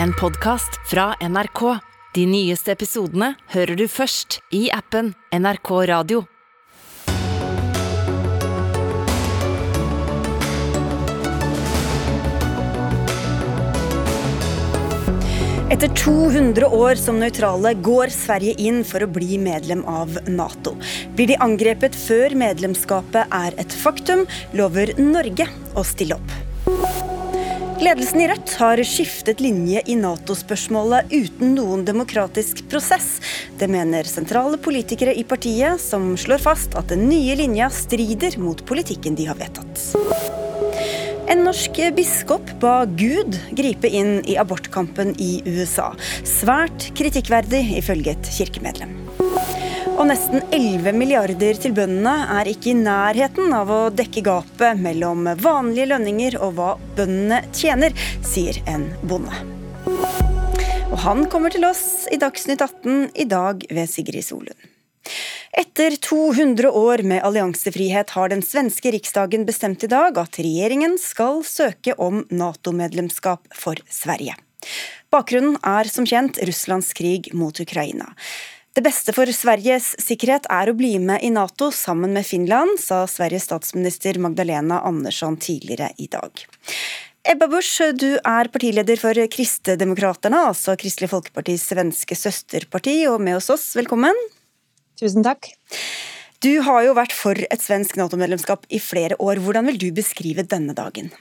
en podkast fra NRK. De nyeste episodene hører du først i appen NRK Radio. Etter 200 år som nøytrale går Sverige inn for å bli medlem av Nato. Blir de angrepet før medlemskapet er et faktum, lover Norge å stille opp. Ledelsen i Rødt har skiftet linje i Nato-spørsmålet uten noen demokratisk prosess. Det mener sentrale politikere i partiet, som slår fast at den nye linja strider mot politikken de har vedtatt. En norsk biskop ba Gud gripe inn i abortkampen i USA. Svært kritikkverdig, ifølge et kirkemedlem. Og nesten 11 milliarder til bøndene er ikke i nærheten av å dekke gapet mellom vanlige lønninger og hva bøndene tjener, sier en bonde. Og han kommer til oss i Dagsnytt 18 i dag ved Sigrid Solund. Etter 200 år med alliansefrihet har den svenske riksdagen bestemt i dag at regjeringen skal søke om Nato-medlemskap for Sverige. Bakgrunnen er som kjent Russlands krig mot Ukraina. Det beste for Sveriges sikkerhet er å bli med i Nato sammen med Finland, sa Sveriges statsminister Magdalena Andersson tidligere i dag. Ebba Busch, du er partileder for Kristdemokraterna, altså Kristelig Folkepartis svenske søsterparti, og med hos oss, velkommen. Tusen takk. Du har jo vært for et svensk Nato-medlemskap i flere år. Hvordan vil du beskrive denne dagen?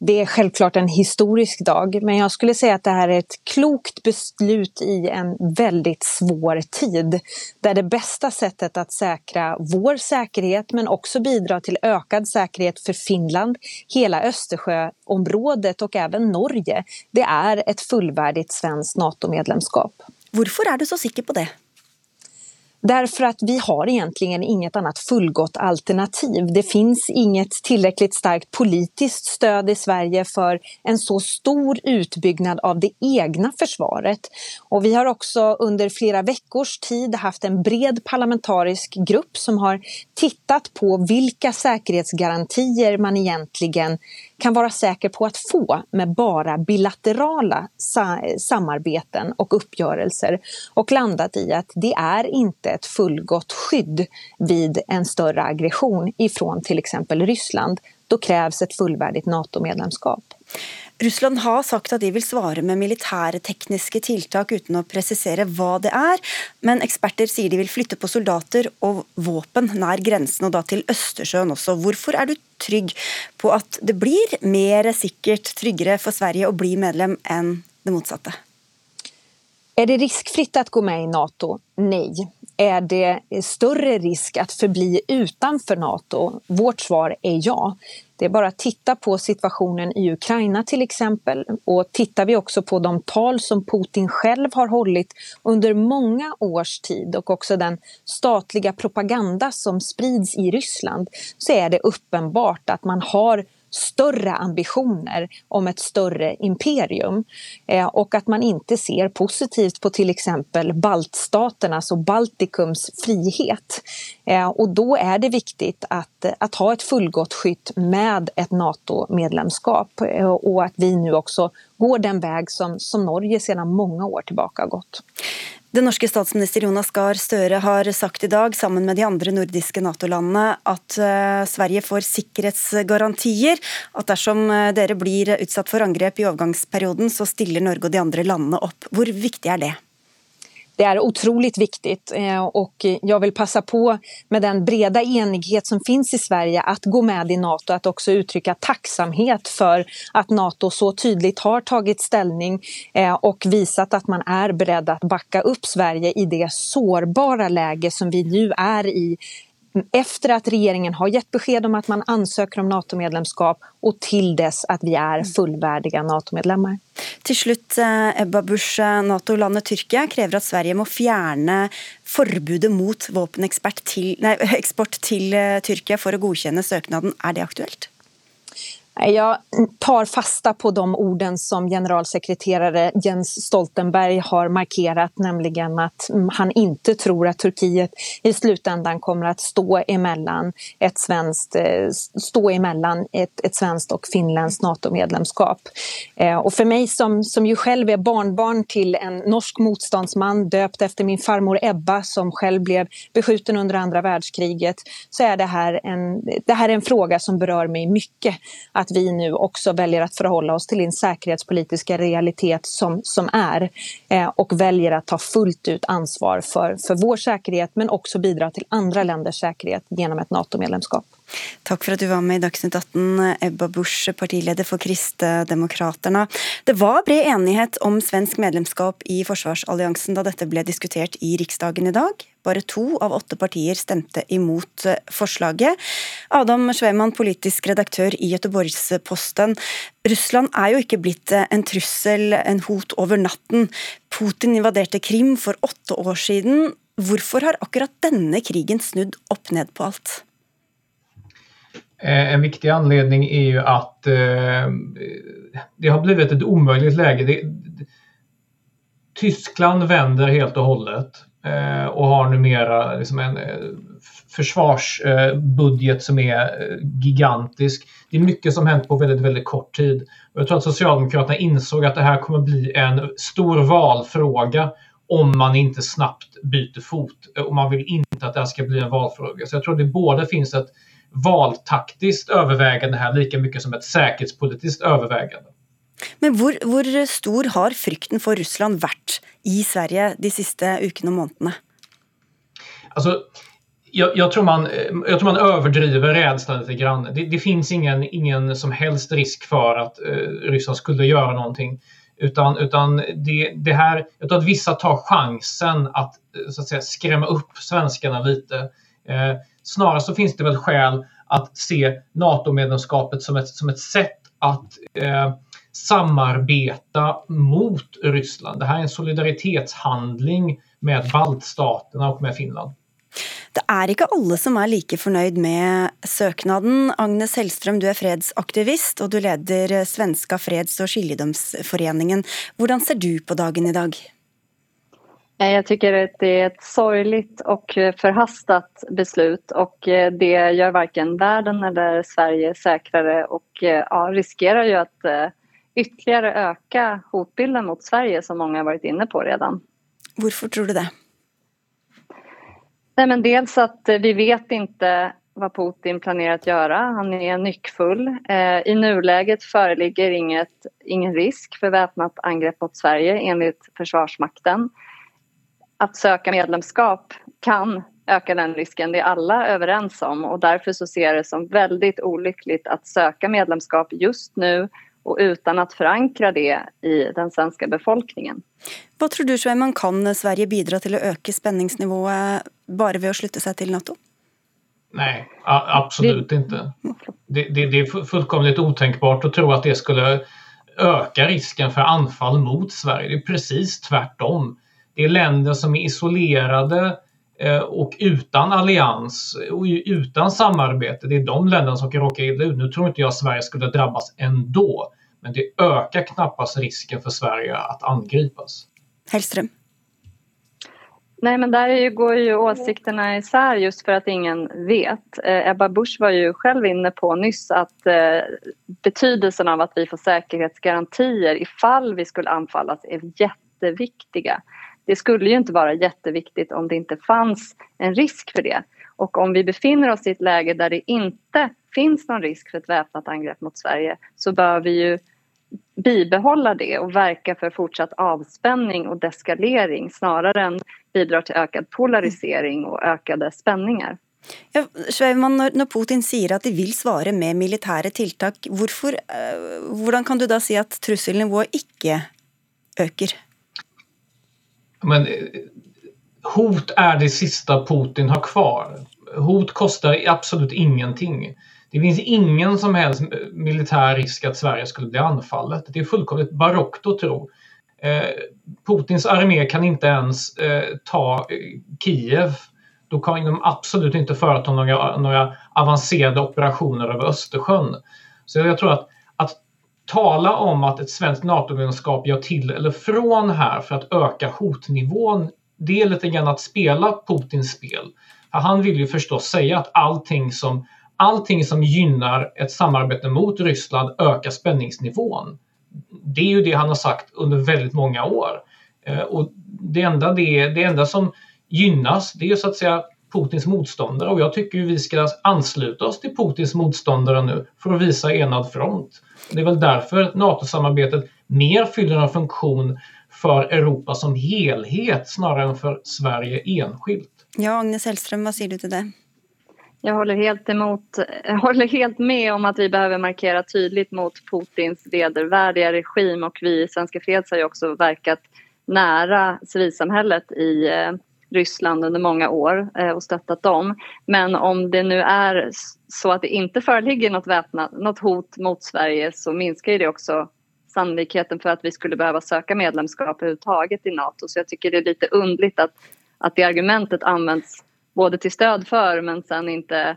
Det er självklart en historisk dag, men jeg skulle si at det er et klokt beslut i en veldig svår tid, Där det beste settet å sikre vår sikkerhet, men også bidra til ökad sikkerhet for Finland, hele Østersjøområdet og også Norge, det er et fullvärdigt svenskt Nato-medlemskap. Hvorfor er du så sikker på det? Därför att vi har egentligen inget annat fullgott alternativ. Det finns inget tillräckligt starkt politiskt stöd i Sverige för en så stor utbyggnad av det egna försvaret. Och vi har också under flera veckors tid haft en bred parlamentarisk grupp som har tittat på vilka säkerhetsgarantier man egentligen kan vara säker på att få med bara bilaterala samarbeten och uppgörelser och landat i att det är inte ett fullgott skydd vid en större aggression ifrån till exempel Ryssland. Då krävs ett fullvärdigt NATO-medlemskap. Russland har sagt at de vil svare med militære tekniske tiltak uten å presisere hva det er, men eksperter sier de vil flytte på soldater og våpen nær grensen, og da til Østersjøen også. Hvorfor er du trygg på at det blir mer sikkert, tryggere for Sverige å bli medlem enn det motsatte? Er det riskfritt å gå med i Nato? Nei. Er det større risk å forbli utenfor Nato? Vårt svar er ja. Det är bara att titta på situationen i Ukraina till exempel. Och tittar vi också på de tal som Putin själv har hållit under många års tid och också den statliga propaganda som sprids i Ryssland så är det uppenbart att man har större ambitioner om ett större imperium eh, och att man inte ser positivt på till exempel baltstaternas och Baltikums frihet. Eh, och då är det viktigt att, att ha ett fullgott skydd med ett NATO-medlemskap eh, och att vi nu också går den väg som, som Norge sedan många år tillbaka har gått. Den norske statsminister Jonas Gahr Støre har sagt i dag, sammen med de andre nordiske Nato-landene, at uh, Sverige får sikkerhetsgarantier. At dersom uh, dere blir utsatt for angrep i overgangsperioden, så stiller Norge og de andre landene opp. Hvor viktig er det? Det är otroligt viktigt og och jag vill passa på med den breda enighet som finns i Sverige att gå med i Nato, att också uttrycka tacksamhet för att Nato så tydligt har tagit ställning og och visat att man är beredd att backa upp Sverige i det sårbara läge som vi nu är i efter att regeringen har gett besked om att man ansöker om NATO-medlemskap och till dess att vi är fullvärdiga NATO-medlemmar. Til slutt, eh, Ebba Busch, eh, Nato-landet Tyrkia krever at Sverige må fjerne forbudet mot våpeneksport til, nei, til Tyrkia for å godkjenne søknaden. Er det aktuelt? Jag tar fasta på de orden som generalsekreterare Jens Stoltenberg har markerat, nämligen att han inte tror att Turkiet i slutändan kommer att stå emellan svenskt, eh, ett, svenskt och finländskt NATO-medlemskap. Og och för mig som, som ju själv är barnbarn till en norsk motståndsman döpt efter min farmor Ebba som själv blev beskjuten under andra världskriget så är det här en, en fråga som berör mig mycket. Att vi nu också väljer att förhålla oss till den säkerhetspolitiska realitet som, som är eh, och väljer att ta fullt ut ansvar för, för vår säkerhet men också bidra till andra länders säkerhet genom ett NATO-medlemskap. Takk for at du var med i Dagsnytt 18, Ebba Busch, partileder for Kristdemokraterna. Det var bred enighet om svensk medlemskap i forsvarsalliansen da dette ble diskutert i Riksdagen i dag. Bare to av åtte partier stemte imot forslaget. Adam Sveiman, politisk redaktør i Göteborgsposten. Russland er jo ikke blitt en trussel, en hot over natten. Putin invaderte Krim for åtte år siden. Hvorfor har akkurat denne krigen snudd opp ned på alt? Eh, en viktig anledning är ju att eh, det har blivit ett omöjligt läge. Tyskland vänder helt och hållet eh, och har numera liksom en försvarsbudget som eh, gigantisk. Det är mycket som hänt på väldigt, väldigt kort tid. Jag tror att Socialdemokraterna insåg att det här kommer bli en stor valfråga om man inte snabbt byter fot. Och man vill inte att det här ska bli en valfråga. Så jag tror det både finns ett valtaktiskt övervägande här lika mycket som ett säkerhetspolitiskt övervägande. Men hvor, hvor stor har frykten for Russland vært i Sverige de siste ukene og månedene? Alltså, jag, jag, tror man, jag tror man överdriver rädslan lite grann. Det, det finns ingen, ingen som helst risk för att eh, Ryssland skulle göra någonting. Utan, utan det, det, här, jag tror att vissa tar chansen att, så att säga, skrämma upp svenskarna lite. Eh, Snarare så finns det väl skäl att se NATO-medlemskapet som ett, som ett sätt att eh, samarbeta mot Ryssland. Det här är en solidaritetshandling med baltstaterna och med Finland. Det er ikke alle som er like fornøyd med søknaden. Agnes Hellstrøm, du er fredsaktivist, og du leder Svenska freds- og skiljedomsforeningen. Hvordan ser du på dagen i dag? Jag tycker att det är ett sorgligt och förhastat beslut och eh, det gör varken världen eller Sverige säkrare och eh, ja, riskerar ju att eh, ytterligare öka hotbilden mot Sverige som många har varit inne på redan. Varför tror du det? Nej, men dels att vi vet inte vad Putin planerar att göra. Han är nyckfull. I nuläget föreligger inget, ingen risk för väpnat angrepp mot Sverige enligt Försvarsmakten att söka medlemskap kan öka den risken. Det är alla överens om och därför så ser jag det som väldigt olyckligt att söka medlemskap just nu och utan att förankra det i den svenska befolkningen. Vad tror du Schweiman, kan Sverige bidra till att öka spenningsnivået bara ved att sluta sig till NATO? Nej, absolut ikke. inte. Det, det, det är fullkomligt otänkbart att tro att det skulle öka risken för anfall mot Sverige. Det är precis tvärtom. Det är länder som är isolerade eh, och utan allians och utan samarbete. Det är de länderna som kan råka illa ut. Nu tror inte jag att Sverige skulle drabbas ändå. Men det ökar knappast risken för Sverige att angripas. Hellström. Nej, men där går ju åsikterna isär just för att ingen vet. Eh, Ebba Busch var ju själv inne på nyss att eh, betydelsen av att vi får säkerhetsgarantier ifall vi skulle anfallas är jätteviktiga det skulle ju inte vara jätteviktigt om det inte fanns en risk för det. Och om vi befinner oss i ett läge där det inte finns någon risk för ett väpnat angrepp mot Sverige så bör vi ju bibehålla det och verka för fortsatt avspänning och deskalering snarare än bidra till ökad polarisering och ökade spänningar. Ja, Sveiman, når, Putin sier at de vil svare med militære tiltak, hvorfor, uh, hvordan kan du da si at trusselnivået ikke øker? Men eh, hot är det sista Putin har kvar. Hot kostar absolut ingenting. Det finns ingen som helst militär risk att Sverige skulle bli anfallet. Det är fullkomligt barockt att tro. Eh, Putins armé kan inte ens eh, ta Kiev. Då kan de absolut inte företa några, några avancerade operationer över Östersjön. Så jag tror att tala om att ett svenskt NATO-medlemskap gör till eller från här för att öka hotnivån, det är lite grann att spela Putins spel. Han vill ju förstås säga att allting som, allting som gynnar ett samarbete mot Ryssland ökar spänningsnivån. Det är ju det han har sagt under väldigt många år. Eh, och det enda, det, det enda som gynnas, det är så att säga Putins motståndare och jag tycker vi ska ansluta oss till Putins motståndare nu för att visa enad front. Det är väl därför NATO-samarbetet mer fyller en funktion för Europa som helhet snarare än för Sverige enskilt. Ja, Agnes Hellström, vad säger du till det? Jag håller helt, emot, jag håller helt med om att vi behöver markera tydligt mot Putins vedervärdiga regim och vi i Svenska Freds har ju också verkat nära civilsamhället i eh, Ryssland under mange år eh, støttet stöttat dem. Men om det nu er så at det ikke foreligger noe, något hot mot Sverige så minsker det også sannolikheten for at vi skulle behøve søke medlemskap i Nato. Så jeg syns det er litt underlig at, at, det argumentet används både til støtte for, men sen ikke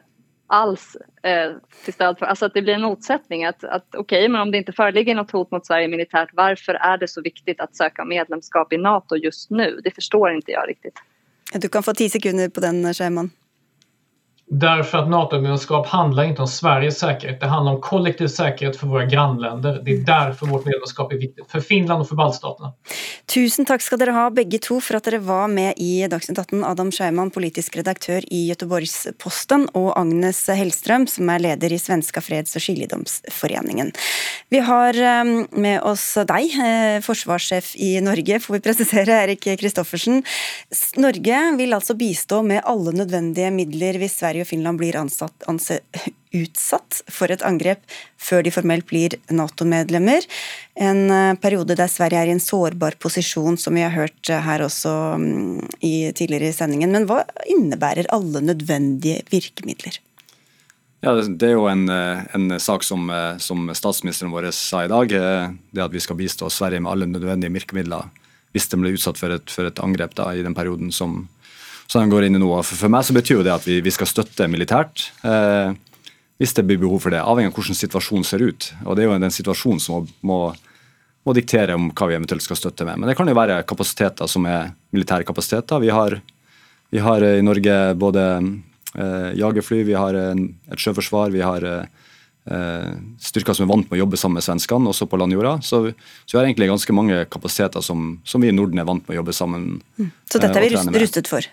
alls eh, til stöd för, alltså att det blir en motsättning att, att okay, men om det ikke föreligger noe hot mot Sverige militärt varför er det så viktig å söka medlemskap i NATO just nu? Det forstår ikke jeg riktigt. Du kan få ti sekunder på den, Scherman. Därför att NATO-medlemskap handlar inte om Sveriges säkerhet, det handlar om kollektiv säkerhet för våra grannländer. Det är därför vårt medlemskap är viktigt, för Finland och för baltstaterna. Tusen takk skal dere ha begge to for at dere var med i Dagsnytt 18. Adam Scheiman, politisk redaktør i Göteborgsposten, og Agnes Hellström som er leder i Svenska freds og skiljedomsforeningen. Vi har ehm, med oss deg, forsvarssjef i Norge, får vi presisere, Erik Kristoffersen. Norge vil altså bistå med alle nødvendige midler hvis Sverige Sverige og Finland blir ansatt, anse, utsatt for et angrep før de formelt blir Nato-medlemmer. En eh, periode der Sverige er i en sårbar posisjon, som vi har hørt eh, her også mm, i, tidligere i sendingen. Men hva innebærer alle nødvendige virkemidler? Ja, Det er jo en, eh, en sak som, som, statsministeren vår sa i dag. Det at vi skal bistå Sverige med alle nødvendige virkemidler hvis de blir utsatt for et, for et angrep da, i den perioden som, som de går inn i noe. For, for meg så betyr jo det at vi, vi skal støtte militært. Eh, hvis det blir behov for det, avhengig av hvordan situasjonen ser ut. Og Det er jo den situasjonen som må, må, må, diktere om hva vi eventuelt skal støtte med. Men det kan jo være kapasiteter som er militære kapasiteter. Vi har, vi har i Norge både eh, jagerfly, vi har en, et sjøforsvar, vi har eh, styrker som er vant med å jobbe sammen med svenskene, også på landjorda. Så, så, vi har egentlig ganske mange kapasiteter som, som, vi i Norden er vant med å jobbe sammen mm. Så dette er vi rustet for?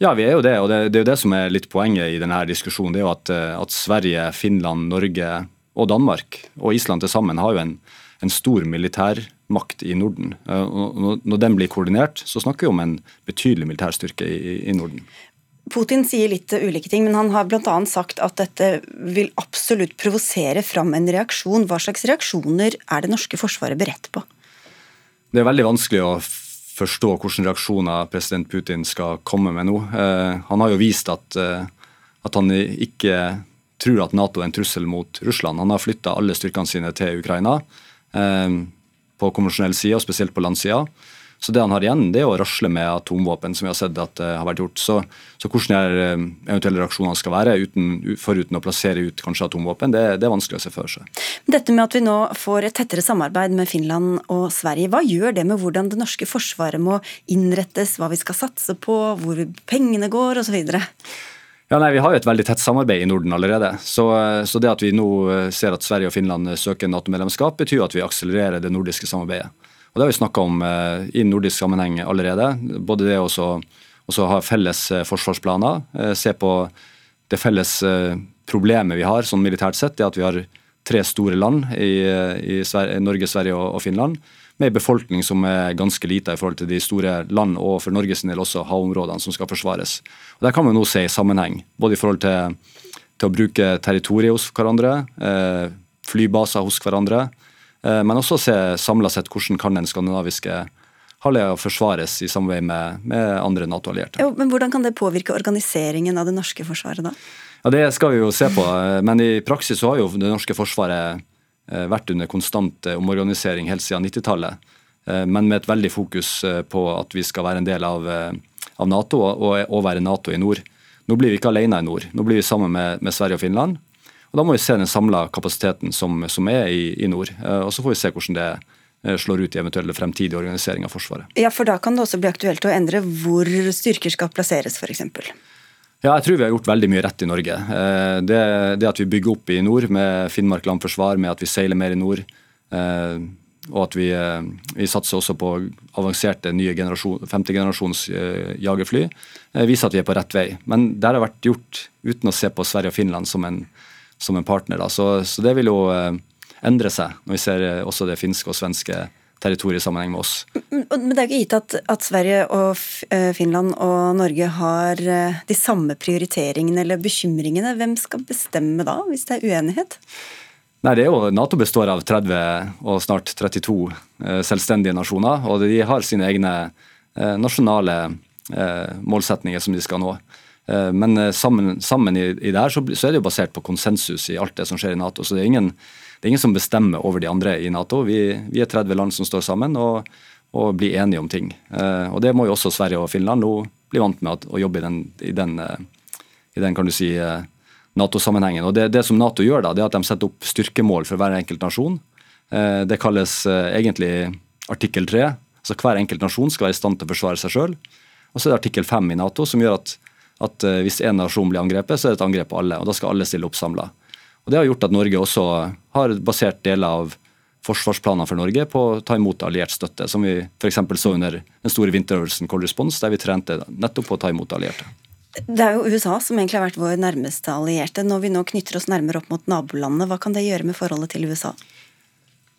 Ja, vi er jo det. Og det, det er jo det som er litt poenget i denne diskusjonen. Det er jo at, eh, at Sverige, Finland, Norge og Danmark og Island til sammen har jo en, en stor militærmakt i Norden. Eh, og når den blir koordinert, så snakker vi om en betydelig militærstyrke i, i Norden. Putin sier litt ulike ting, men han har bl.a. sagt at dette vil absolutt provosere fram en reaksjon. Hva slags reaksjoner er det norske forsvaret beredt på? Det er veldig vanskelig å forstå hvilke reaksjoner president Putin skal komme med nå. Eh, han har jo vist at, eh, at, han ikke tror at Nato er en trussel mot Russland. Han har flytta alle styrkene sine til Ukraina eh, på konvensjonell side, og spesielt på landsida. Så det han har igjen, det er å rasle med atomvåpen, som vi har sett at det har vært gjort. Så, så hvordan er, eh, eventuelle reaksjoner skal være, uten, foruten å plassere ut kanskje atomvåpen, det, det, er vanskelig å se for seg. Dette med at vi nå får et tettere samarbeid med Finland og Sverige, hva gjør det med hvordan det norske forsvaret må innrettes, hva vi skal satse på, hvor pengene går osv.? Ja, nei, Vi har jo et veldig tett samarbeid i Norden allerede. Så, så det at vi nå eh, ser at Sverige og Finland søker Nato-medlemskap, betyr at vi akselererer det nordiske samarbeidet. Og Det har vi snakka om eh, i nordisk sammenheng allerede. Både det å ha felles eh, forsvarsplaner, eh, se på det felles problemet vi har sånn militært sett, det at vi har tre store land i, i Sverige, Norge, Sverige og, og Finland, med en befolkning som er ganske lita i forhold til de store land, og for Norges del også havområdene som skal forsvares. Og Der kan man nå se i sammenheng, både i forhold til, til å bruke territoriet hos hverandre, eh, flybaser hos hverandre, men også se samla sett hvordan kan den skandinaviske halvøya forsvares i samarbeid med, med andre Nato-allierte. Ja, men Hvordan kan det påvirke organiseringen av det norske forsvaret, da? Ja, Det skal vi jo se på, eh, men i praksis så har jo det norske forsvaret eh, vært under konstant omorganisering helt siden 90-tallet. Men med et veldig fokus på at vi skal være en del av, av Nato og, og være Nato i nord. Nå blir vi ikke alene i nord. Nå blir vi sammen med, med Sverige og Finland. Og Da må vi se den samla kapasiteten som, som, er i, i nord. Og Så får vi se hvordan det slår ut i eventuelle fremtidige organisering av Forsvaret. Ja, for Da kan det også bli aktuelt å endre hvor styrker skal plasseres, f.eks. Ja, jeg tror vi har gjort veldig mye rett i Norge. Det, det at vi bygger opp i nord med Finnmark landforsvar, med at vi seiler mer i nord, og at vi, eh, vi, satser også på avanserte nye generasjon, femtegenerasjons jagerfly, viser at vi er på rett vei. Men det har vært gjort uten å se på Sverige og Finland som en, som en partner. Så, så, det vil jo uh, endre seg når vi ser også det finske og svenske territoriet i sammenheng med oss. Men det er ikke gitt at, at Sverige og Finland og Norge har de samme prioriteringene eller bekymringene. Hvem skal bestemme da, hvis det er uenighet? Nei, det er jo, Nato består av 30 og snart 32 eh, selvstendige nasjoner. og De har sine egne eh, nasjonale eh, målsetninger som de skal nå. Eh, men eh, sammen, sammen i, i, det her så, så, er det jo basert på konsensus i alt det som skjer i Nato. så det er ingen, det er ingen som bestemmer over de andre i Nato. Vi, vi er 30 land som står sammen og, og blir enige om ting. Eh, og Det må jo også Sverige og Finland nå bli vant med at, å jobbe i den, i den, i den kan du si, Nato-sammenhengen. Og det, det, som Nato gjør, da, det er at de setter opp styrkemål for hver enkelt nasjon. Det kalles egentlig artikkel 3. Altså Hver enkelt nasjon skal være i stand til å forsvare seg sjøl. Og så er det artikkel 5 i Nato, som gjør at, at eh, hvis én nasjon blir angrepet, så er det et angrep på alle. og Da skal alle stille opp samla. Og Det har gjort at Norge også har basert deler av forsvarsplanene for Norge på å ta imot alliert støtte, som vi f.eks. så under den store vinterøvelsen Cold Response, der vi trente nettopp på å ta imot allierte. Det er jo USA som egentlig har vært vår nærmeste allierte. Når vi nå knytter oss nærmere opp mot nabolandene, hva kan det gjøre med forholdet til USA?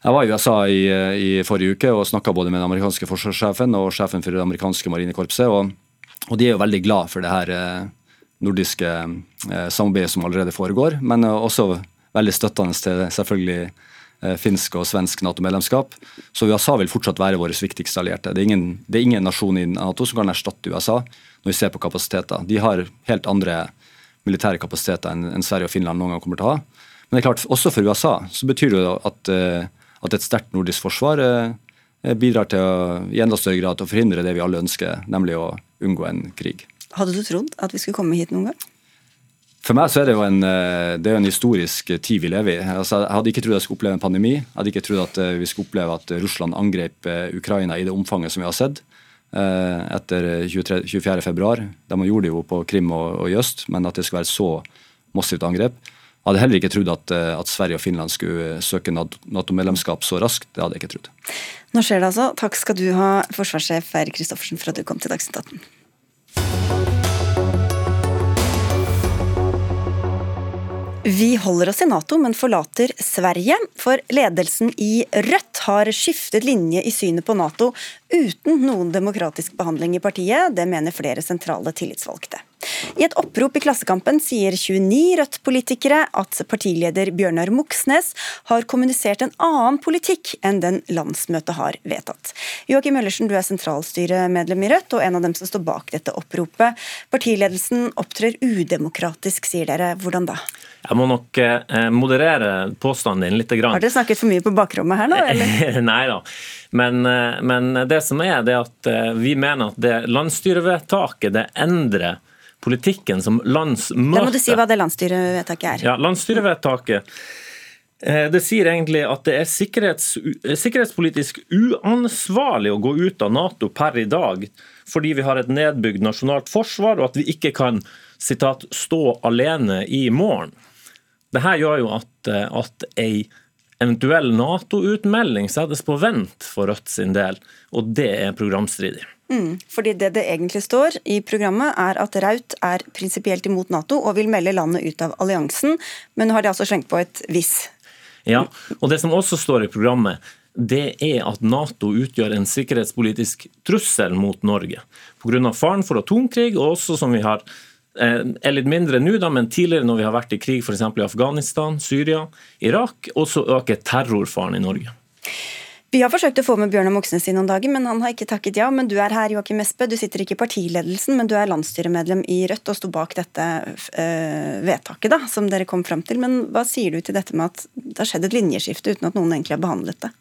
Jeg var i USA i, i forrige uke og snakka både med den amerikanske forsvarssjefen og sjefen for det amerikanske marinekorpset. Og, og, de er jo veldig glad for det her eh, nordiske eh, samarbeidet som allerede foregår, men eh, også veldig støttende til selvfølgelig finsk og svensk Nato-medlemskap. Så USA vil fortsatt være vår viktigste allierte. Det er, ingen, det er ingen nasjon i Nato som kan erstatte USA når vi ser på kapasiteter. De har helt andre militære kapasiteter enn, Sverige og Finland noen gang kommer til å ha. Men det er klart, også for USA så betyr det at, at et sterkt nordisk forsvar bidrar til å, i enda større grad til å forhindre det vi alle ønsker, nemlig å unngå en krig. Hadde du trodd at vi skulle komme hit noen gang? For meg så er det jo en, eh, det en historisk tid vi lever i. Altså, jeg hadde ikke trodd jeg skulle oppleve en pandemi. Jeg hadde ikke trodd at vi skulle oppleve at Russland angrep Ukraina i det omfanget som vi har sett. Eh, etter 23, 24. februar. De gjorde det jo på Krim og, og i øst, men at det skulle være så massivt angrep. Jeg hadde heller ikke trodd at, eh, at Sverige og Finland skulle søke Nato-medlemskap så raskt. Det hadde jeg ikke trodd. Nå skjer det altså. Takk skal du ha, forsvarssjef Eirik Kristoffersen, for at du kom til Dagsnytt 18. Vi holder oss i Nato, men forlater Sverige. For ledelsen i Rødt har skiftet linje i synet på Nato uten noen demokratisk behandling i partiet. Det mener flere sentrale tillitsvalgte. I et opprop i Klassekampen sier 29 Rødt-politikere at partileder Bjørnar Moxnes har kommunisert en annen politikk enn den landsmøtet har vedtatt. Joakim Møllersen, du er sentralstyremedlem i Rødt og en av dem som står bak dette oppropet. Partiledelsen opptrer udemokratisk, sier dere. Hvordan da? Jeg må nok eh, moderere påstanden din litt. Har dere snakket for mye på bakrommet her nå, eller? Nei da. Men, eh, men, det som er, det at eh, vi mener at det landsstyrevedtaket det endrer politikken som landsmøte Da må du si hva det landsstyrevedtaket er. Ja, landsstyrevedtaket det sier egentlig at det er sikkerhets, sikkerhetspolitisk uansvarlig å gå ut av Nato per i dag, fordi vi har et nedbygd nasjonalt forsvar, og at vi ikke kan citat, 'stå alene i morgen'. Dette gjør jo at, eh, at ei eventuell Nato-utmelding settes på vent for Rødt sin del, og det er programstridig. Mm, fordi Det det egentlig står i programmet, er at Raut er prinsipielt imot Nato og vil melde landet ut av alliansen, men nå har de altså slengt på et hvis. Ja, og det som også står i programmet, det er at Nato utgjør en sikkerhetspolitisk trussel mot Norge. Pga. faren for atomkrig, og også som vi har Eh, er litt mindre nå, da, men tidligere når vi har vært i krig f.eks. i Afghanistan, Syria, Irak, og så øker terrorfaren i Norge. Vi har forsøkt å få med Bjørnar Moxnes i noen dager, men han har ikke takket ja. Men du er her, Joakim Espe. Du sitter ikke i partiledelsen, men du er landsstyremedlem i Rødt og sto bak dette øh, vedtaket da, som dere kom fram til. Men hva sier du til dette med at det har skjedd et linjeskifte uten at noen egentlig har behandlet det?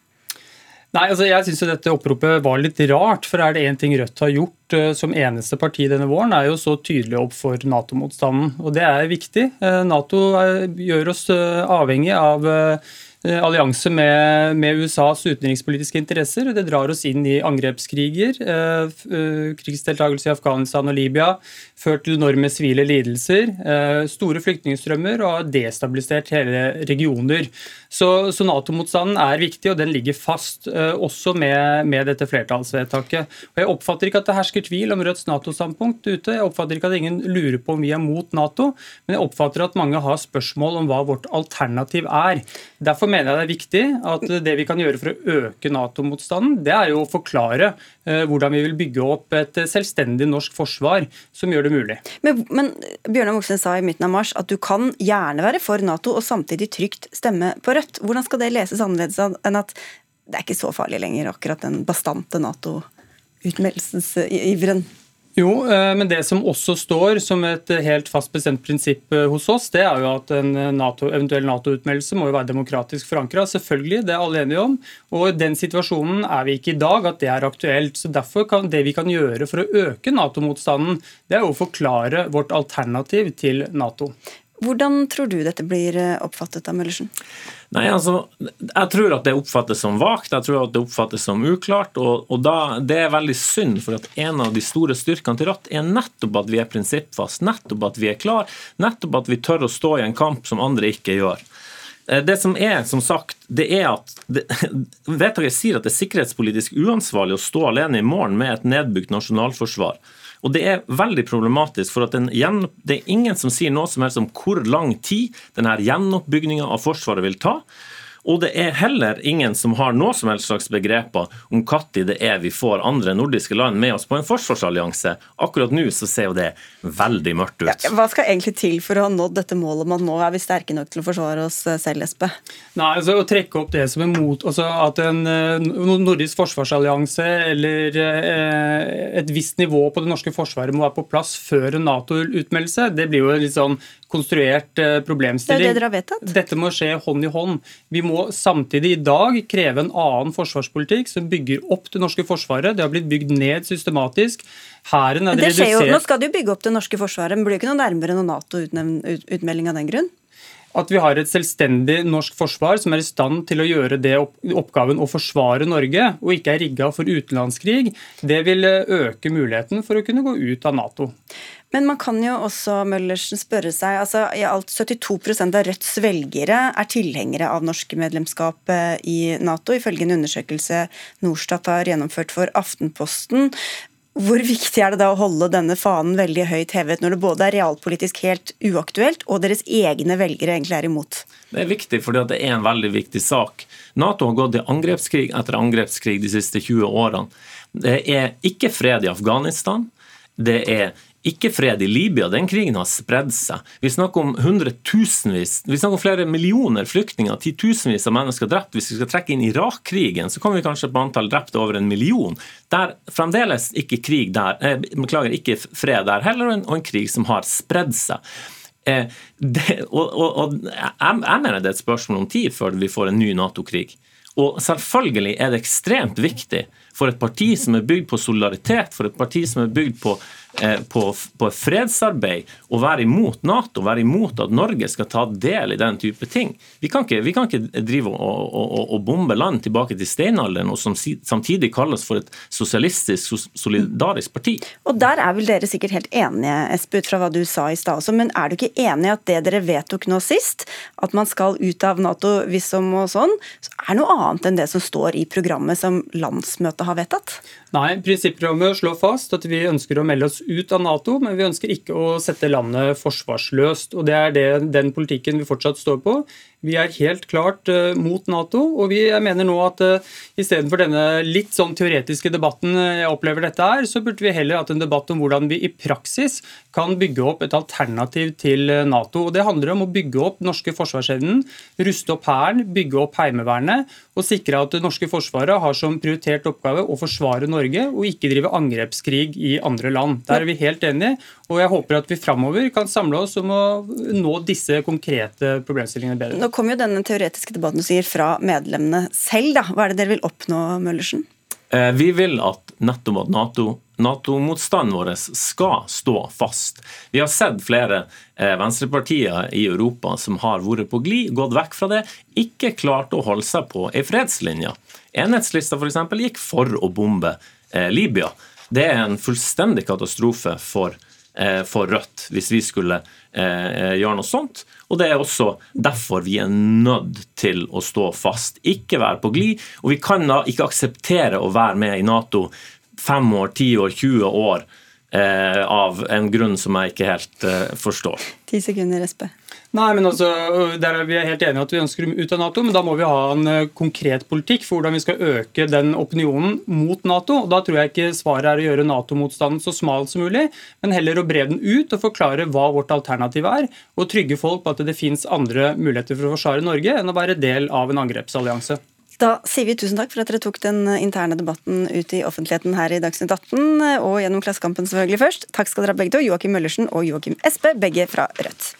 Nei, altså jeg syns dette oppropet var litt rart. For er det én ting Rødt har gjort uh, som eneste parti denne våren, er jo så tydelig opp for Nato-motstanden. Og det er viktig. Uh, Nato gjør oss avhengig av Eh, allianse med, med, USAs utenrikspolitiske interesser. Det drar oss inn i angrepskriger, eh, eh, krigsdeltakelse i Afghanistan og Libya, ført til enorme sivile lidelser, store flyktningstrømmer og har destabilisert hele regioner. Så, så Nato-motstanden er viktig, og den ligger fast, også med, med, dette flertallsvedtaket. Og Jeg oppfatter ikke at det hersker tvil om Rødts Nato-standpunkt ute. Jeg oppfatter ikke at ingen lurer på om vi er mot Nato, men jeg oppfatter at mange har spørsmål om hva vårt alternativ er. Derfor mener jeg det er viktig at det vi kan gjøre for å øke Nato-motstanden, det er jo å forklare eh, hvordan vi vil bygge opp et selvstendig norsk forsvar som gjør det mulig. Men, men Bjørnar Moxnes sa i midten av mars at du kan gjerne være for Nato og samtidig trygt stemme på Rødt. Hvordan skal det leses annerledes enn at det er ikke så farlig lenger, akkurat den bastante Nato-utmeldelsesiveren? Jo, eh, men det som også står som et helt fast bestemt prinsipp eh, hos oss, det er jo at en NATO, eventuell Nato-utmeldelse må jo være demokratisk forankra. Selvfølgelig, det er alle enige om. Og i den situasjonen er vi ikke i dag at det er aktuelt. Så derfor kan det vi kan gjøre for å øke Nato-motstanden, det er å forklare vårt alternativ til Nato. Hvordan tror du dette blir eh, oppfattet av Møllersen? Nei, altså, Jeg tror at det oppfattes som vagt, jeg tror at det oppfattes som uklart. og, og da, Det er veldig synd, for at en av de store styrkene til Rødt er nettopp at vi er prinsippfast, nettopp at vi er klar, nettopp at vi tør å stå i en kamp som andre ikke gjør. Eh, det som er, som sagt, det er at det, Vedtaket sier at det er sikkerhetspolitisk uansvarlig å stå alene i morgen med et nedbygd nasjonalforsvar. Og Det er veldig problematisk, for det er ingen som sier noe som helst om hvor lang tid denne gjenoppbygginga av Forsvaret vil ta. Og det er heller ingen som har noe som helst slags begreper om når det er vi får andre nordiske land med oss på en forsvarsallianse. Akkurat nå så ser jo det veldig mørkt ut. Ja, hva skal egentlig til for å ha nådd dette målet om at nå er vi sterke nok til å forsvare oss eh, selv, Espe? Nei, altså Å trekke opp det som er mot, altså at en uh, nordisk forsvarsallianse eller uh, et visst nivå på det norske forsvaret må være på plass før en Nato-utmeldelse, det blir jo litt sånn konstruert uh, problemstilling. Det er det dere har vedtatt. Dette må skje hånd i hånd. Vi må samtidig i dag kreve en annen forsvarspolitikk som bygger opp det norske forsvaret. Det har blitt bygd ned systematisk. Hæren er det redusert. Jo, nå skal de jo bygge opp det norske forsvaret, men blir det ikke noe nærmere noen Nato-utmelding av den grunn? at vi har et selvstendig norsk forsvar som er i stand til å gjøre det oppgaven å forsvare Norge, og ikke er rigga for utenlandskrig, det vil øke muligheten for å kunne gå ut av Nato. Men man kan jo også Møllersen, spørre seg altså i alt 72 av Rødts velgere er tilhengere av norske medlemskap eh, i Nato, ifølge en undersøkelse Norstat har gjennomført for Aftenposten. Hvor viktig er det da å holde denne fanen veldig høyt hevet, når det både er realpolitisk helt uaktuelt, og deres egne velgere egentlig er imot? Det er viktig fordi det er en veldig viktig sak. Nato har gått i angrepskrig etter angrepskrig de siste 20 årene. Det er ikke fred i Afghanistan. Det er ikke fred i Libya. Den krigen har spredd seg. Vi snakker om hundretusenvis, vi snakker om flere millioner flyktninger, titusenvis av mennesker drept. Hvis vi skal trekke inn Irak-krigen, så kommer vi kanskje på antall drepte over en million. Det er fremdeles ikke krig der, eh, beklager, ikke fred der heller, og en, og en krig som har spredd seg. Eh, det, og, og, og jeg, jeg mener det er et spørsmål om tid før vi får en ny Nato-krig. Og selvfølgelig er det ekstremt viktig for et parti som er bygd på solidaritet, for et parti som er bygd på på, på fredsarbeid og være imot Nato, være imot at Norge skal ta del i den type ting. Vi kan ikke, vi kan ikke drive og, og, og, bombe land tilbake til steinalderen og som samtidig kalles for et sosialistisk, solidarisk parti. Og Der er vel dere sikkert helt enige, Espe, ut fra hva du sa i stad også, men er du ikke enig i at det dere vedtok nå sist, at man skal ut av Nato hvis som og sånn, så er noe annet enn det som står i programmet som landsmøtet har vedtatt? Nei, prinsipprogrammet slår fast at vi ønsker å melde oss ut av Nato, men vi ønsker ikke å sette landet forsvarsløst. og Det er det, den politikken vi fortsatt står på. Vi er helt klart uh, mot Nato, og vi, jeg mener nå at uh, istedenfor denne litt sånn teoretiske debatten uh, jeg opplever dette er, så burde vi heller hatt en debatt om hvordan vi i praksis kan bygge opp et alternativ til Nato. og Det handler om å bygge opp norske forsvarsevnen, ruste opp Hæren, bygge opp Heimevernet og sikre at det norske forsvaret har som prioritert oppgave å forsvare Norge og ikke drive angrepskrig i andre land. Der er vi helt enige, og jeg håper at vi framover kan samle oss om å nå disse konkrete problemstillingene bedre. Nå kommer jo denne teoretiske debatten du sier fra medlemmene selv. da. Hva er det dere vil oppnå, Møllersen? Eh, vi vil at nettopp at NATO Nato-motstanden vår skal stå fast. Vi har sett flere eh, venstrepartier i Europa som har vært på glid, gått vekk fra det, ikke klart å holde seg på ei fredslinje. Enhetslista f.eks. gikk for å bombe eh, Libya. Det er en fullstendig katastrofe for, for Rødt hvis vi skulle gjøre noe sånt. Og Det er også derfor vi er nødt til å stå fast, ikke være på glid. Og vi kan da ikke akseptere å være med i Nato fem år, ti år, 20 år eh, av en grunn som jeg ikke helt eh, forstår. Ti sekunder, Espe. Nei, men altså, der er Vi er helt enige at vi ønsker ut av Nato, men da må vi ha en konkret politikk for hvordan vi skal øke den opinionen mot Nato. og Da tror jeg ikke svaret er å gjøre Nato-motstanden så smal som mulig, men heller å bre den ut og forklare hva vårt alternativ er, og trygge folk på at det fins andre muligheter for å forsvare Norge enn å være del av en angrepsallianse. Da sier vi tusen takk for at dere tok den interne debatten ut i offentligheten her i Dagsnytt 18, og gjennom Klassekampen selvfølgelig først. Takk skal dere ha begge to, Joakim Møllersen og Joakim Espe, begge fra Rødt.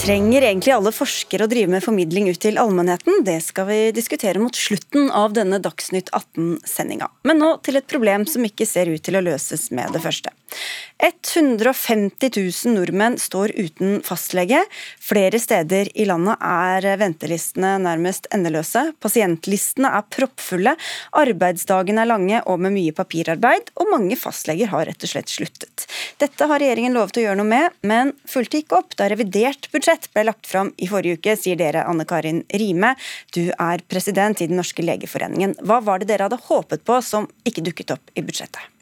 Trenger egentlig alle forskere å drive med formidling ut til allmennheten? Det skal vi diskutere mot slutten av denne Dagsnytt 18-sendinga. Men nå til et problem som ikke ser ut til å løses med det første. 150 000 nordmenn står uten fastlege. Flere steder i landet er ventelistene nærmest endeløse. Pasientlistene er proppfulle, arbeidsdagene er lange og med mye papirarbeid, og mange fastleger har rett og slett sluttet. Dette har regjeringen lovet å gjøre noe med, men fulgte ikke opp da revidert budsjett ble lagt fram i forrige uke, sier dere, Anne Karin Rime. Du er president i Den norske legeforeningen. Hva var det dere hadde håpet på som ikke dukket opp i budsjettet?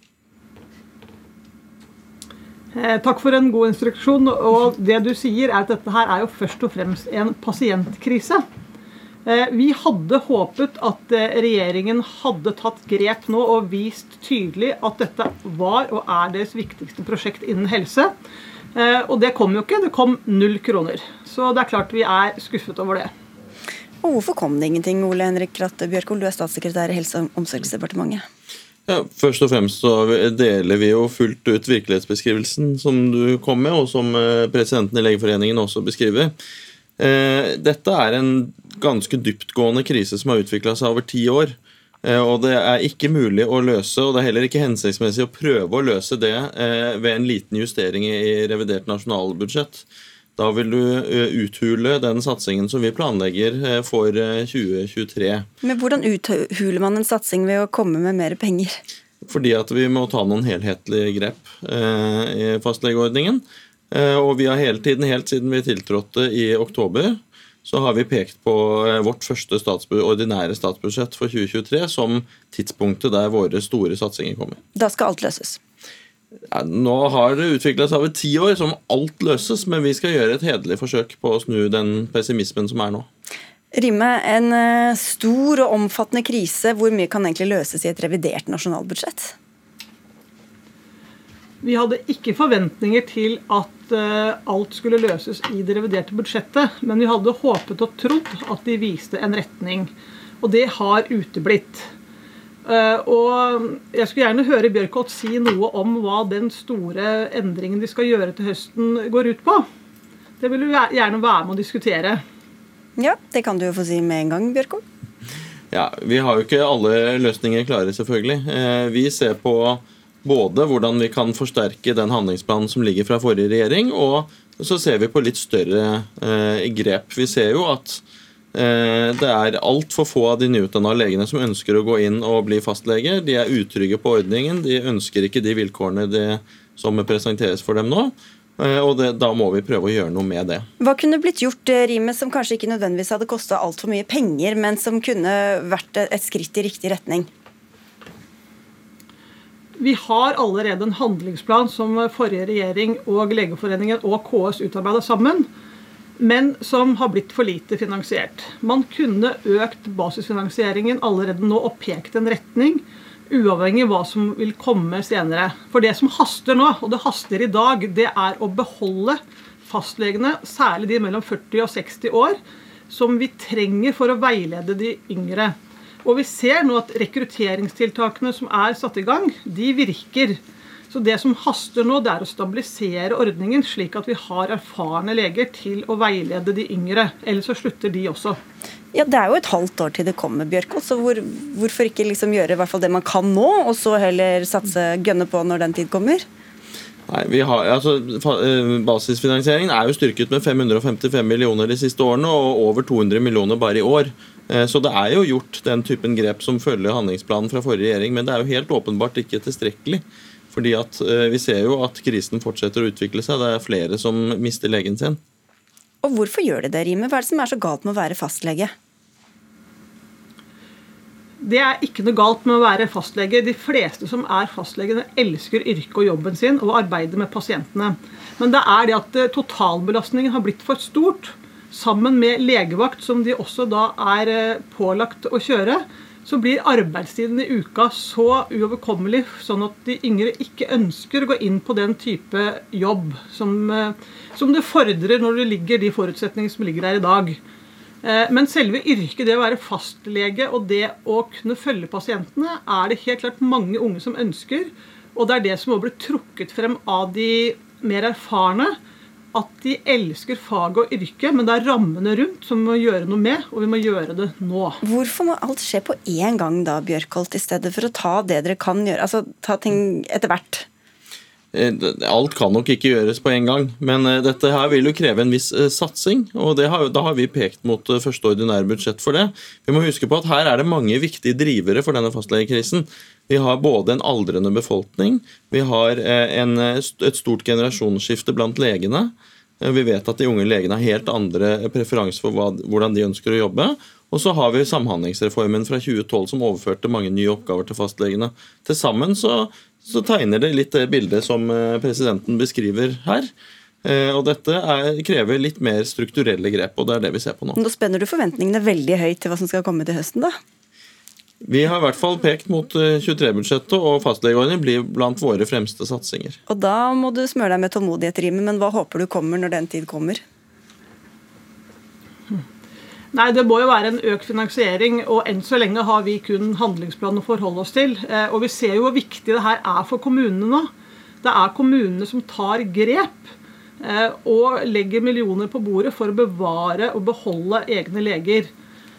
Eh, takk for en god instruksjon. og det du sier er at Dette her er jo først og fremst en pasientkrise. Eh, vi hadde håpet at eh, regjeringen hadde tatt grep nå og vist tydelig at dette var og er deres viktigste prosjekt innen helse. Og det kom jo ikke. Det kom null kroner. Så det er klart vi er skuffet over det. Og Hvorfor kom det ingenting, Ole Henrik Ratte Bjørkol, du er statssekretær i Helse- og omsorgsdepartementet? Ja, Først og fremst så deler vi jo fullt ut virkelighetsbeskrivelsen som du kom med, og som eh, presidenten i Legeforeningen også beskriver. Eh, dette er en ganske dyptgående krise som har utvikla seg over ti år. Eh, og Det er ikke mulig å løse, og det er heller ikke hensiktsmessig å prøve å løse det ved en liten justering i revidert nasjonalbudsjett. Da vil du eh, uthule den satsingen som vi planlegger eh, for 2023. Eh, Men Hvordan uthuler man en satsing ved å komme med mer penger? Fordi at vi må ta noen helhetlige grep i fastlegeordningen. Og vi har hele tiden, helt siden vi tiltrådte i oktober, så har vi pekt på vårt første statsbu ordinære statsbudsjett for 2023 som tidspunktet der våre store satsinger kommer. Da skal alt løses? Ja, nå har det utvikla seg over ti år som alt løses, men vi skal gjøre et hederlig forsøk på å snu den pessimismen som er nå. Rimme, en eh, stor og omfattende krise. Hvor mye kan egentlig løses i et revidert nasjonalbudsjett? Vi hadde ikke forventninger til at uh, alt skulle løses i det reviderte budsjettet, men vi hadde håpet og trodd at de viste en retning. Og det har uteblitt. Eh, og jeg skulle gjerne høre Bjørkholt si noe om hva den store endringen de skal gjøre til høsten, går ut på. Det vil du gjerne være med å diskutere. Ja, det kan du jo få si med en gang, Bjørkholt. Ja, Vi har jo ikke alle løsninger klare, selvfølgelig. Eh, vi ser på både hvordan vi kan forsterke den handlingsplanen som ligger fra forrige regjering, og så ser vi på litt større eh, grep. Vi ser jo at det er altfor få av de nyutdanna legene som ønsker å gå inn og bli fastleger. De er utrygge på ordningen, de ønsker ikke de vilkårene de, som presenteres for dem nå. Eh, og det, Da må vi prøve å gjøre noe med det. Hva kunne blitt gjort, Rime, Rimet, som kanskje ikke nødvendigvis hadde kosta altfor mye penger, men som kunne vært et skritt i riktig retning? Vi har allerede en handlingsplan som forrige regjering og Legeforeningen og KS utarbeida sammen men som har blitt for lite finansiert. Man kunne økt basisfinansieringen allerede nå og pekt en retning, uavhengig av hva som vil komme senere. For det som haster nå, og det haster i dag, det er å beholde fastlegene, særlig de mellom 40 og 60 år, som vi trenger for å veilede de yngre. Og vi ser nå at rekrutteringstiltakene som er satt i gang, de virker. Så det som haster nå, det er å stabilisere ordningen, slik at vi har erfarne leger til å veilede de yngre. Ellers så slutter de også. Ja, Det er jo et halvt år til det kommer, Bjørkås. Så hvor, hvorfor ikke liksom gjøre i hvert fall det man kan nå, og så heller satse gønne på når den tid kommer? Nei, vi har, altså, eh, Basisfinansieringen er jo styrket med 555 millioner de siste årene, og over 200 millioner bare i år. Eh, så det er jo gjort den typen grep som følger handlingsplanen fra forrige regjering, men det er jo helt åpenbart ikke tilstrekkelig. Fordi at eh, Vi ser jo at krisen fortsetter å utvikle seg. Det er flere som mister legen sin. Og Hvorfor gjør de det, Rime? Hva er det som er så galt med å være fastlege? Det er ikke noe galt med å være fastlege. De fleste som er fastlegene, elsker yrket og jobben sin og arbeider med pasientene. Men det er det at eh, totalbelastningen har blitt for stort. Sammen med legevakt, som de også da er eh, pålagt å kjøre, så blir arbeidstiden i uka så uoverkommelig, sånn at de yngre ikke ønsker å gå inn på den type jobb som, eh, som det fordrer når det ligger de forutsetningene som ligger der i dag. Eh, men selve yrket, det å være fastlege og det å kunne følge pasientene, er det helt klart mange unge som ønsker. Og det er det som må bli trukket frem av de mer erfarne at de elsker faget og yrket, men det er rammene rundt som vi må gjøre noe med, og vi må gjøre det nå. Hvorfor må alt skje på én gang da, Bjørkholt, i stedet for å ta det dere kan gjøre? Altså ta ting etter hvert? Eh, alt kan nok ikke gjøres på en gang, men eh, dette her vil jo kreve en viss eh, satsing. og har, Da har vi pekt mot første ordinære budsjett for det. Vi må huske på at Her er det mange viktige drivere for denne fastlegekrisen. Vi har både en aldrende befolkning, vi har en, et stort generasjonsskifte blant legene. Vi vet at de unge legene har helt andre preferanser for hva, hvordan de ønsker å jobbe. Og så har vi Samhandlingsreformen fra 2012 som overførte mange nye oppgaver til fastlegene. Til sammen så så tegner det litt det bildet som eh, presidenten beskriver her. Eh, og dette er, krever litt mer strukturelle grep, og det er det vi ser på nå. Nå spenner du forventningene veldig høyt til hva som skal komme til høsten, da? Vi har i hvert fall pekt mot 23-budsjettet, eh, og fastlegeordningen blir blant våre fremste satsinger. Og da må du smøre deg med tålmodighet, Rime, men hva håper du kommer når den tid kommer? Nei, Det må jo være en økt finansiering, og enn så lenge har vi kun handlingsplanen å forholde oss til. Eh, og Vi ser jo hvor viktig det her er for kommunene nå. Det er kommunene som tar grep eh, og legger millioner på bordet for å bevare og beholde egne leger.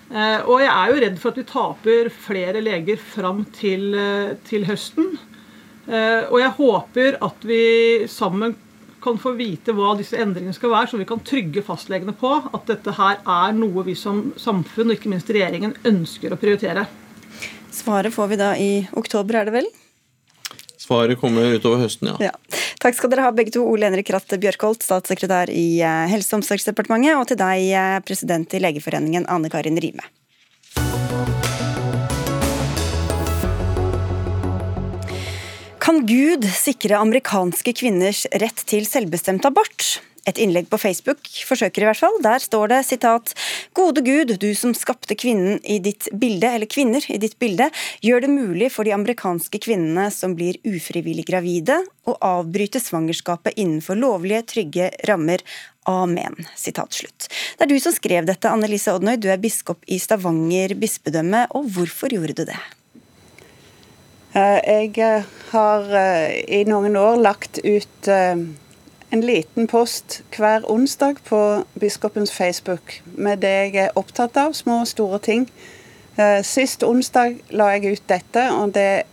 Eh, og jeg er jo redd for at vi taper flere leger fram til, til høsten. Og jeg håper at vi sammen kan få vite hva disse endringene skal være, så vi kan trygge fastlegene på at dette her er noe vi som samfunn, og ikke minst regjeringen, ønsker å prioritere. Svaret får vi da i oktober, er det vel? Svaret kommer utover høsten, ja. ja. Takk skal dere ha begge to, Ole Henrik Ratt Bjørkholt, statssekretær i eh, Helse- og omsorgsdepartementet, og til deg, eh, president i Legeforeningen, Anne Karin Rime. Kan Gud sikre amerikanske kvinners rett til selvbestemt abort? Et innlegg på Facebook forsøker i hvert fall. Der står det sitat Gode Gud, du som skapte kvinnen i ditt bilde, eller kvinner i ditt bilde, gjør det mulig for de amerikanske kvinnene som blir ufrivillig gravide, å avbryte svangerskapet innenfor lovlige, trygge rammer. Amen. Sitat slutt. Det er du som skrev dette, Annelise Odnøy. Du er biskop i Stavanger bispedømme, og hvorfor gjorde du det? Eh, jeg eh, har eh, i noen år lagt ut en liten post hver onsdag på biskopens Facebook med det jeg er opptatt av, små og store ting. Sist onsdag la jeg ut dette, og det,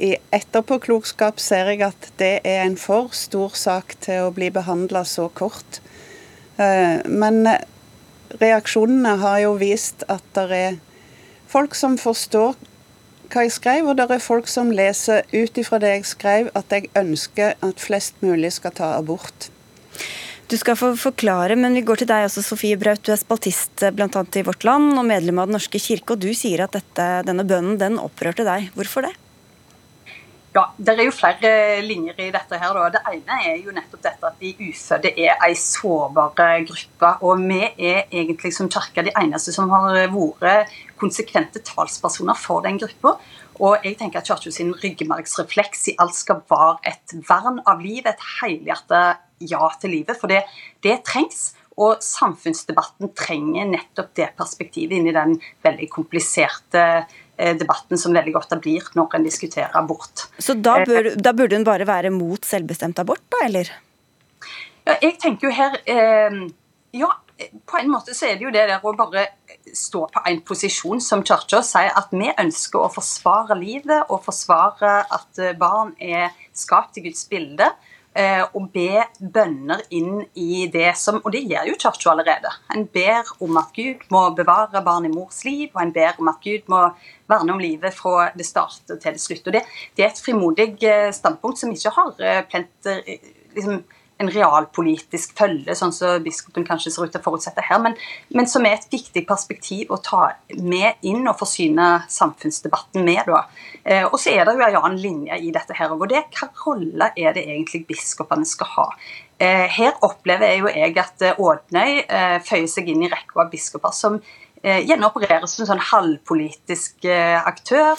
i etterpåklokskap ser jeg at det er en for stor sak til å bli behandla så kort. Men reaksjonene har jo vist at det er folk som forstår hva jeg skrev, og det er folk som leser ut ifra det jeg skrev, at jeg ønsker at flest mulig skal ta abort. Du skal få forklare, men vi går til deg også, Sofie Braut. Du er spaltist eh, bl.a. i Vårt Land og medlem av Den norske kirke, og du sier at dette, denne bønnen den opprørte deg. Hvorfor det? Ja, Det er jo flere linjer i dette. her. Da. Det ene er jo nettopp dette at de ufødte er en sårbar gruppe. Og vi er egentlig som kirke de eneste som har vært konsekvente talspersoner for den gruppa. Og jeg tenker at Kirka sin ryggmargsrefleks i alt skal være et vern av livet, et helhjertet ja til livet. For det, det trengs. Og samfunnsdebatten trenger nettopp det perspektivet inn i den veldig kompliserte debatten som veldig ofte blir når en diskuterer abort. Så da, bør, da burde hun bare være mot selvbestemt abort, da, eller? Ja, jeg tenker jo her eh, Ja, på en måte så er det jo det der å bare stå på en posisjon som kirka sier at vi ønsker å forsvare livet og forsvare at barn er skapt i Guds bilde. Eh, og be bønner inn i det som Og det gjør jo kirka allerede. En ber om at Gud må bevare barn i mors liv, og en ber om at Gud må verne om livet fra det starter til det slutt. Og det, det er et frimodig eh, standpunkt som ikke har plenter, plent liksom, en realpolitisk følge, sånn som biskopen kanskje ser ut til å forutsette her, men, men, som er et viktig perspektiv å ta med inn og forsyne samfunnsdebatten med. da. Eh, og så er det jo en annen linje i dette her og det hva rolle er det egentlig biskopene skal ha? Eh, her opplever jeg jo jeg at eh, Ådnøy eh, føyer seg inn i rekka av biskoper som eh, gjerne opererer som en sånn halvpolitisk eh, aktør.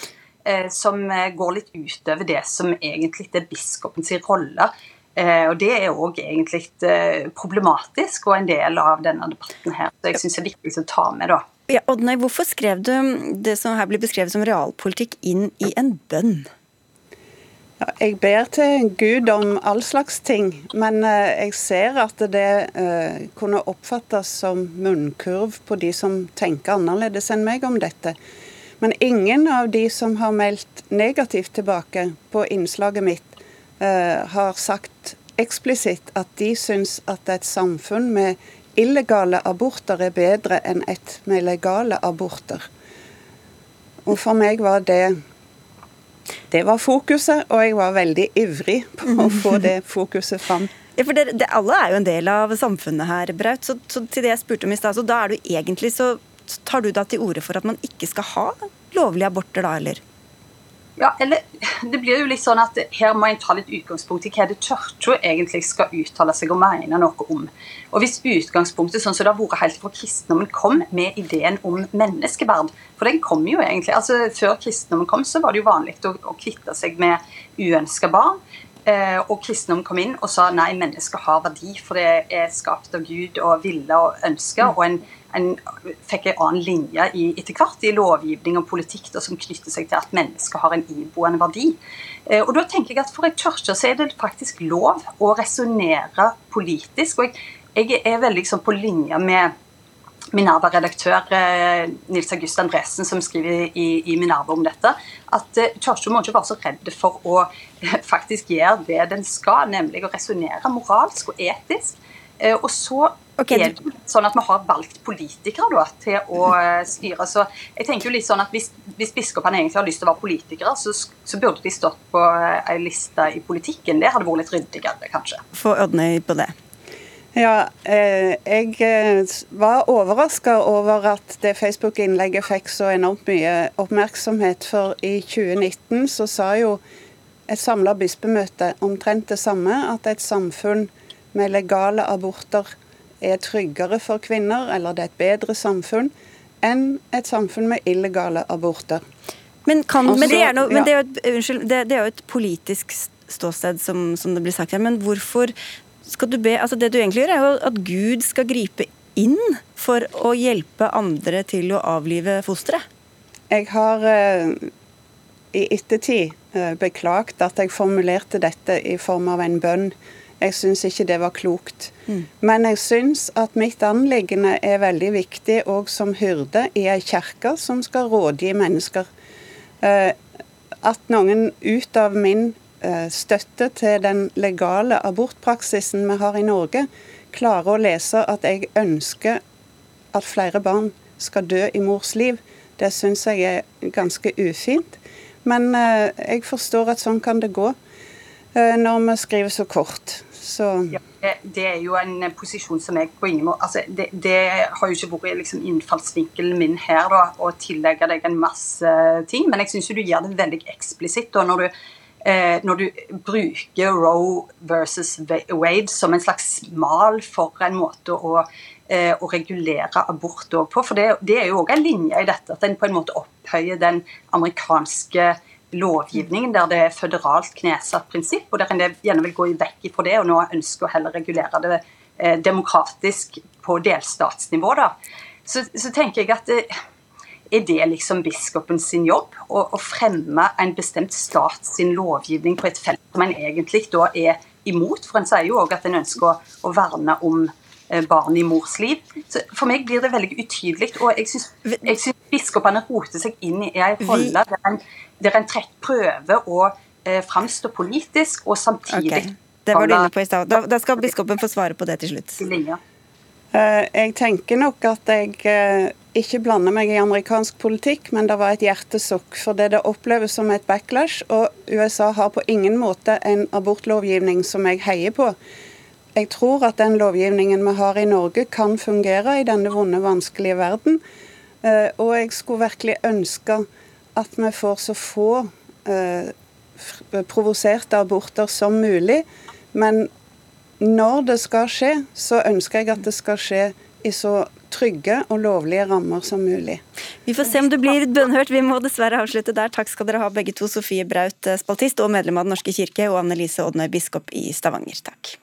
Som går litt utover det som egentlig er biskopens rolle. Eh, og Det er òg egentlig eh, problematisk og en del av denne debatten her. Så jeg syns det er viktig å ta med. da. Ja, Oddnei, hvorfor skrev du det som her blir beskrevet som realpolitikk inn i en bønn? Ja, jeg ber til Gud om all slags ting, men uh, jeg ser at det kunne oppfattes som munnkurv på de som tenker annerledes enn meg om dette. Men ingen av de som har meldt negativt tilbake på innslaget mitt, Eh, har sagt eksplisitt at de syns at et samfunn med illegale aborter er bedre enn et med legale aborter. Og for meg var det Det var fokuset, og jeg var veldig ivrig på å få det fokuset fram. Ja, for det, det, Alle er jo en del av samfunnet her, Braut. Så, så til det jeg spurte om i stad, så da er du egentlig så tar du da til orde for at man ikke skal ha lovlige aborter, da, eller? Ja, eller Det blir jo litt sånn at her må en ta litt utgangspunkt i hva det kirka egentlig skal uttale seg og mene noe om. Og Hvis utgangspunktet sånn som det har vært helt fra kristendommen kom med ideen om menneskeverd For den kom jo egentlig, altså Før kristendommen kom, så var det jo vanlig å, å kvitte seg med uønska barn. Eh, og kristendommen kom inn og sa nei, mennesker har verdi, for det er skapt av Gud og ville og ønsker. Og en en fikk en annen linje i, etter hvert i lovgivning og politikk da, som knytter seg til at mennesker har en iboende verdi. Eh, og da tenker jeg at For en kirke er det faktisk lov å resonnere politisk. og jeg, jeg er veldig liksom, på linje med Minerva-redaktør eh, Nils August Andresen, som skriver i, i Minerva om dette, at eh, Kirken må ikke være så redd for å eh, faktisk gjøre det den skal, nemlig å resonnere moralsk og etisk. Eh, og så Okay. Er sånn at vi har valgt politikere da, til å eh, styre. Så jeg tenker jo litt sånn at Hvis, hvis biskopene egentlig har lyst til å være politikere, så, så burde de stått på ei eh, liste i politikken. Det hadde vært litt ryddigere, kanskje. Få ordne på det. Ja, eh, jeg var overraska over at det Facebook-innlegget fikk så enormt mye oppmerksomhet. For i 2019 så sa jo et samla bispemøte omtrent det samme, at et samfunn med legale aborter er tryggere for kvinner, eller det er et bedre samfunn, enn et samfunn med illegale aborter. Men, kan, Også, men, det, er noe, men det, er et, unnskyld, det, det, er jo et politisk ståsted, som, som, det blir sagt her. Men hvorfor skal du be altså Det du egentlig gjør, er jo at Gud skal gripe inn for å hjelpe andre til å avlive fosteret. Jeg har eh, i ettertid eh, beklagt at jeg formulerte dette i form av en bønn jeg syns ikke det var klokt. Mm. Men jeg syns at mitt anliggende er veldig viktig òg som hyrde i ei kirke som skal rådgi mennesker. Eh, at noen ut av min eh, støtte til den legale abortpraksisen vi har i Norge, klarer å lese at jeg ønsker at flere barn skal dø i mors liv, det syns jeg er ganske ufint. Men eh, jeg forstår at sånn kan det gå. Eh, når vi skriver så kort. Så. Ja, det er jo en posisjon som jeg på ingen måte altså det, det, har jo ikke vært liksom innfallsvinkelen min her da, å tillegge deg en masse ting, men jeg syns du gjør det veldig eksplisitt. når du eh, når du bruker Roe versus Wade som en slags mal for en måte å, eh, å regulere abort på. For det, det er jo òg en linje i dette, at en på en måte opphøyer den amerikanske lovgivning der det er føderalt knesatt prinsipp, og der en gjerne vil gå vekk fra det og nå ønsker å heller regulere det eh, demokratisk på delstatsnivå. da. Så, så tenker jeg at det, er det liksom biskopen sin jobb å, å fremme en bestemt stat sin lovgivning på et felt som en egentlig da er imot? For en sier jo òg at en ønsker å, å verne om eh, barn i mors liv. Så For meg blir det veldig utydelig. Og jeg syns biskopene roter seg inn i ei rolle der en, der en trett prøver å eh, framstå politisk, og samtidig okay. Det var du inne på i stad. Da, da, skal biskopen få svare på det til slutt. Uh, jeg tenker nok at jeg uh, ikke blander meg i amerikansk politikk, men det var et hjertesukk. For det det oppleves som et backlash, og USA har på ingen måte en abortlovgivning som jeg heier på. Jeg tror at den lovgivningen vi har i Norge kan fungere i denne vonde, vanskelige verden. Uh, og jeg skulle virkelig ønske at vi får så få provoserte aborter som mulig. Men når det skal skje, så ønsker jeg at det skal skje i så trygge og lovlige rammer som mulig. Vi får se om det blir bønnhørt. Vi må dessverre avslutte der. Takk skal dere ha begge to, Sofie Braut, spaltist og medlem av Den norske kirke, og Annelise Odnøy, biskop i Stavanger. Takk.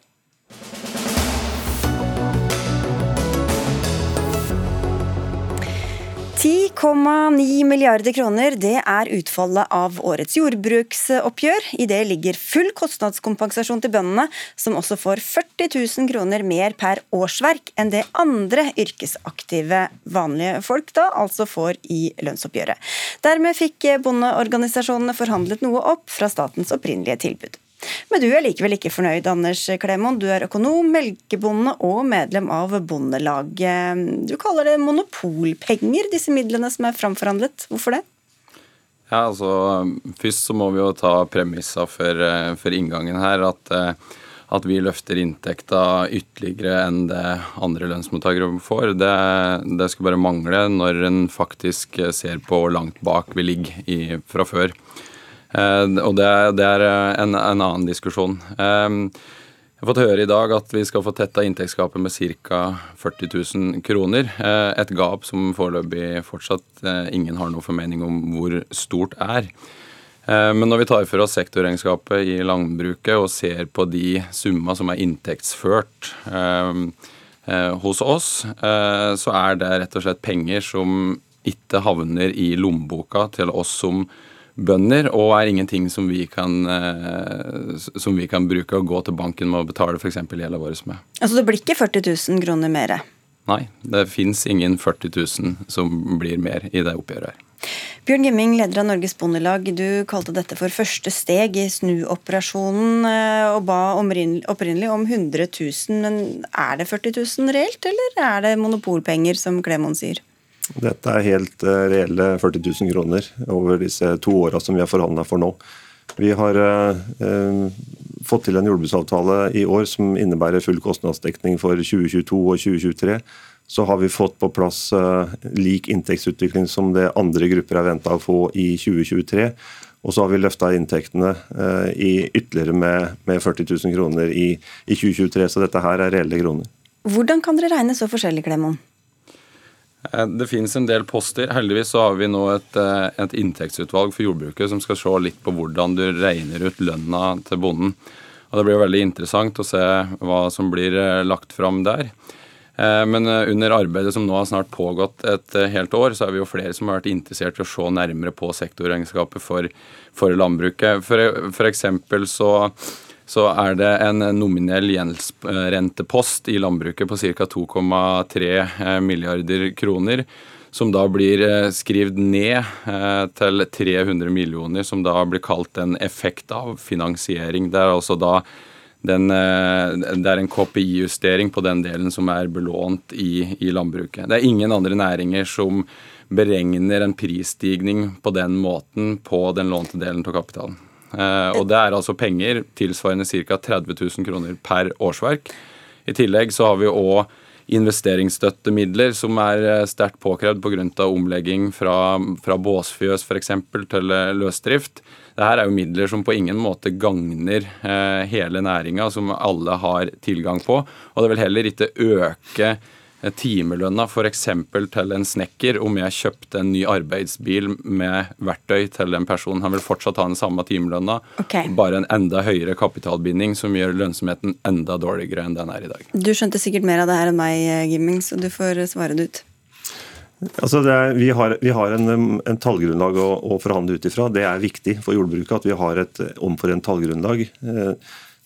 10,9 milliarder kroner det er utfallet av årets jordbruksoppgjør. I det ligger full kostnadskompensasjon til bøndene, som også får 40 000 kroner mer per årsverk enn det andre yrkesaktive vanlige folk da altså får i lønnsoppgjøret. Dermed fikk bondeorganisasjonene forhandlet noe opp fra statens opprinnelige tilbud. Men du er likevel ikke fornøyd, Anders Klemon. Du er økonom, melkebonde og medlem av Bondelaget. Du kaller det monopolpenger, disse midlene som er framforhandlet. Hvorfor det? Ja, altså Først så må vi jo ta premissa for, eh, for inngangen her. At, eh, at, vi løfter inntekta ytterligere enn det andre lønnsmottakere får. Det, det skal bare mangle når en faktisk ser på hvor langt bak vi ligger i, fra før. Eh, og det, det er eh, en, en, annen diskusjon. Eh, jeg har fått høre i dag at vi skal få tetta inntektsgapet med ca. 40 000 kroner. Et gap som foreløpig fortsatt ingen har noe formening om hvor stort er. Men når vi tar for oss sektorregnskapet i landbruket og ser på de summa som er inntektsført hos oss, så er det rett og slett penger som ikke havner i lommeboka til oss som bønder, og er ingenting som vi kan, eh, som vi kan bruke og gå til banken med å betale f.eks. gjelda vår med. Altså det blir ikke 40 000 kroner mer? Nei, det fins ingen 40 000 som blir mer i det oppgjøret her. Bjørn Gimming, leder av Norges Bondelag. Du kalte dette for første steg i snuoperasjonen eh, og ba opprinnelig om 100 000. Men er det 40 000 reelt, eller er det monopolpenger, som Klemon sier? Dette er helt eh, reelle 40 000 kroner over disse to åra som vi har forhandla for nå. Vi har eh, fått til en jordbruksavtale i år som innebærer full kostnadsdekning for 2022 og 2023. Så har vi fått på plass eh, lik inntektsutvikling som det andre grupper er venta å få i 2023. Og så har vi løfta inntektene eh, i ytterligere med, med, 40 000 kroner i, i 2023. Så dette her er reelle kroner. Hvordan kan dere regne så forskjellig, Klemon? Eh, det finnes en del poster. Heldigvis så har vi nå et, eh, et, inntektsutvalg for jordbruket som skal se litt på hvordan du regner ut lønna til bonden. Og Det blir jo veldig interessant å se hva som blir eh, lagt fram der. Men under arbeidet som nå har snart pågått et helt år, så er vi jo flere som har vært interessert i å se nærmere på sektorregnskapet for, for landbruket. For, for eksempel så så er det en nominell gjeldsrentepost i landbruket på ca. 2,3 eh, milliarder kroner. Som da blir eh, skrevet ned eh, til 300 millioner, som da blir kalt en effekt av finansiering. Det er altså da den, det er en KPI-justering på den delen som er belånt i, i, landbruket. Det er ingen andre næringer som beregner en prisstigning på den måten på den lånte delen av kapitalen. Eh, og det er altså penger tilsvarende ca. 30 000 kroner per årsverk. I tillegg så har vi òg investeringsstøttemidler som er eh, sterkt påkrevd pga. omlegging fra, fra båsfjøs f.eks. til eh, løsdrift. Dette er jo midler som på ingen måte gagner hele næringa, som alle har tilgang på. Og det vil heller ikke øke timelønna f.eks. til en snekker om jeg kjøpte en ny arbeidsbil med verktøy til den personen. Han vil fortsatt ha den samme timelønna, okay. bare en enda høyere kapitalbinding som gjør lønnsomheten enda dårligere enn den er i dag. Du skjønte sikkert mer av det her enn meg, Gimming, så du får svare det ut. Altså er, vi har, vi har en, en, tallgrunnlag å, å forhandle ut ifra. Det er viktig for jordbruket at vi har et omforent tallgrunnlag. Eh,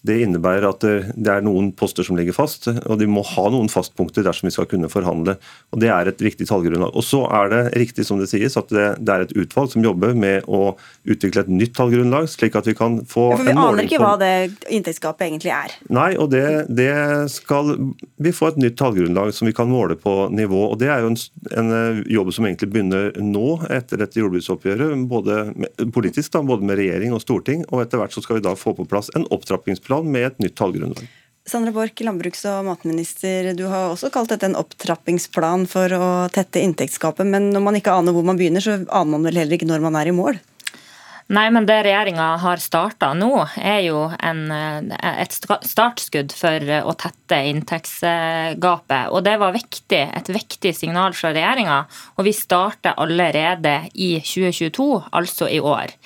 det innebærer at det er noen poster som ligger fast, og de må ha noen fastpunkter dersom vi skal kunne forhandle. og Det er et viktig tallgrunnlag. Og Så er det riktig som det sies at det, det er et utvalg som jobber med å utvikle et nytt tallgrunnlag, slik at vi kan få ja, for Vi aner ikke hva det inntektsgapet egentlig er. Nei, og det, det, skal vi få et nytt tallgrunnlag som vi kan måle på nivå. og Det er jo en, en eh, jobb som egentlig begynner nå, etter dette jordbruksoppgjøret, både med, politisk, da, både med regjering og storting. og Etter hvert så skal vi da få på plass en opptrappingsplan plan med et nytt tallgrunnlag. Sandra Borch, landbruks- og matminister. Du har også kalt dette en opptrappingsplan for å tette inntektsgapet. Men når man ikke aner hvor man begynner, så aner man vel heller ikke når man er i mål? Nei, men det regjeringa har starta nå, er jo en, et startskudd for å tette inntektsgapet. Og det var viktig, et viktig signal fra regjeringa. Og vi starter allerede i 2022, altså i år.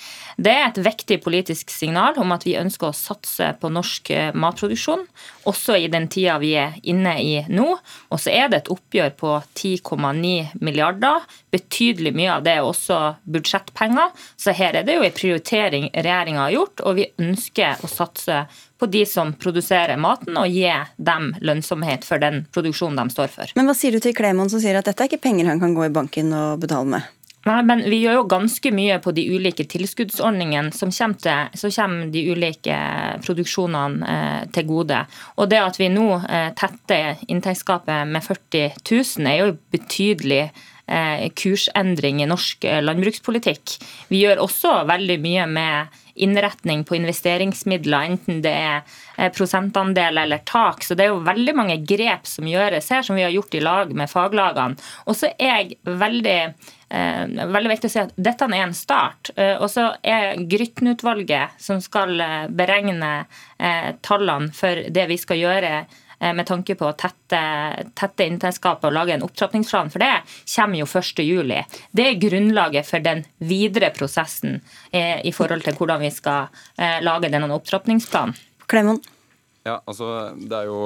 Det er et viktig politisk signal om at vi ønsker å satse på norsk eh, matproduksjon, også i den tida vi er inne i nå. Og så er det et oppgjør på 10,9 milliarder. Betydelig mye av det er også budsjettpenger. Så her er det jo en prioritering regjeringa har gjort, og vi ønsker å satse på de som produserer maten, og gi dem lønnsomhet for den produksjonen de står for. Men hva sier du til Klemon som sier at dette er ikke penger han kan gå i banken og betale med? Nei, men Vi gjør jo ganske mye på de ulike tilskuddsordningene som kommer, til, så kommer de ulike produksjonene eh, til gode. Og Det at vi nå eh, tetter inntektsgapet med 40 000, er jo betydelig kursendring i norsk eh, landbrukspolitikk. Vi gjør også veldig mye med innretning på investeringsmidler, enten det er eh, prosentandel eller tak. Så det er jo veldig mange grep som gjøres her, som vi har gjort i lag med faglagene. Og så er jeg veldig eh, veldig viktig å si at dette er en start. Eh, og så er Grytten-utvalget, som skal beregne tallene for det vi skal gjøre Eh, med tanke på å tette, tette inntektsgapet og lage en opptrappingsplan for det, kommer jo 1.7. Det er grunnlaget for den videre prosessen eh, i forhold til hvordan vi skal eh, lage denne opptrappingsplanen. Klemon. Ja, altså Det er jo,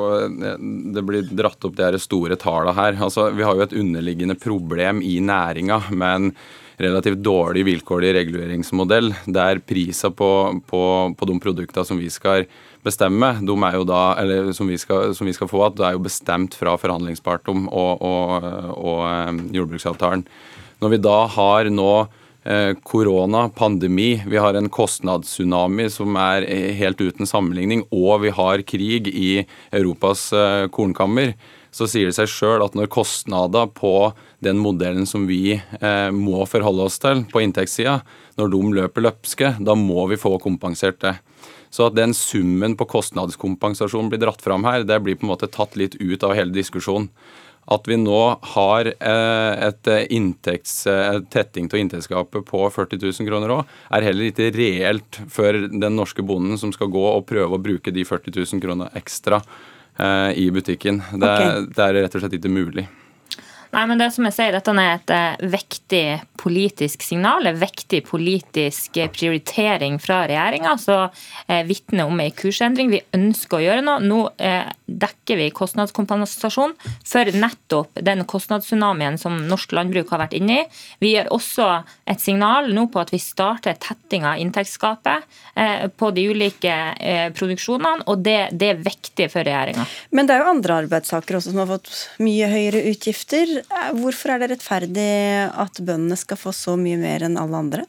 det blir dratt opp de store tallene her. Altså, Vi har jo et underliggende problem i næringa med en relativt dårlig vilkårlig reguleringsmodell, der prisa på, på, på de produktene som vi skal bestemme, de er jo da, eller som vi skal, som vi skal få, at det er jo bestemt fra forhandlingspartum og, og, og eh, jordbruksavtalen. Når vi da har nå eh, korona, pandemi, vi har en kostnadssunami som er eh, helt uten sammenligning, og vi har krig i Europas kornkammer, så sier det seg sjøl at når kostnader på den modellen som vi eh, må forholde oss til på inntektssida, når de løper løpske, da må vi få kompensert det. Så at den summen på kostnadskompensasjon blir dratt fram her, det blir på en måte tatt litt ut av hele diskusjonen. At vi nå har eh, et inntekts, tetting til inntektsgapet på 40 000 kroner òg, er heller ikke reelt for den norske bonden som skal gå og prøve å bruke de 40 000 kroner ekstra eh, i butikken. Det, okay. det er rett og slett ikke mulig. Nei, men det som jeg sier, Dette er et uh, vektig politisk signal, en vektig politisk prioritering fra regjeringa. som uh, vitner om en kursendring. Vi ønsker å gjøre noe. Nå uh, dekker vi kostnadskompensasjon for nettopp den kostnadstsunamien som norsk landbruk har vært inne i. Vi gir også et signal nå på at vi starter tetting av inntektsgapet på de ulike produksjonene, og det, det er viktig for regjeringa. Men det er jo andre arbeidstakere også som har fått mye høyere utgifter. Hvorfor er det rettferdig at bøndene skal få så mye mer enn alle andre?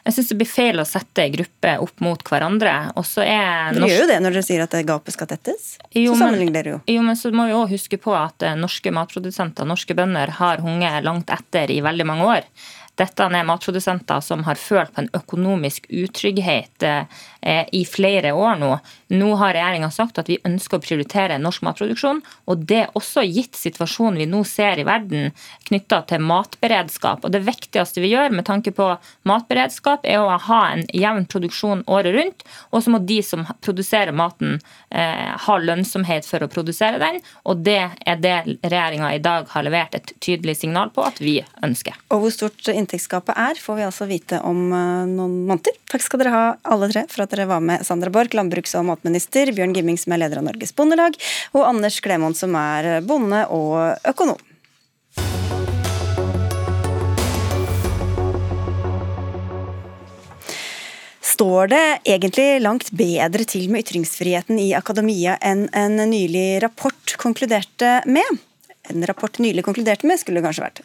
Jeg syns det blir feil å sette grupper opp mot hverandre. Dere norsk... gjør jo det når dere sier at gapet skal tettes. Jo, så sammenligner dere jo. Jo, men så må vi òg huske på at eh, norske matprodusenter, norske bønder, har hunget langt etter i veldig mange år. Dette er matprodusenter som har følt på en økonomisk utrygghet eh, i flere år nå. Nå har regjeringa sagt at vi ønsker å prioritere norsk matproduksjon. Og det er også gitt situasjonen vi nå ser i verden knytta til matberedskap. Og det viktigste vi gjør med tanke på matberedskap, er å ha en jevn produksjon året rundt. Og så må de som produserer maten, eh, ha lønnsomhet for å produsere den. Og det er det regjeringa i dag har levert et tydelig signal på at vi ønsker. Og hvor stort inntektsgapet er, får vi altså vite om eh, noen måneder. Takk skal dere ha alle tre for at dere var med. Sandra Borch, landbruks- og matminister, matminister, Bjørn Gimming, som er leder av Norges Bondelag, og Anders Klemon, som er bonde og økonom. Står det egentlig langt bedre til med ytringsfriheten i akademia enn en nylig rapport konkluderte med? En rapport nylig konkluderte med, skulle det kanskje vært.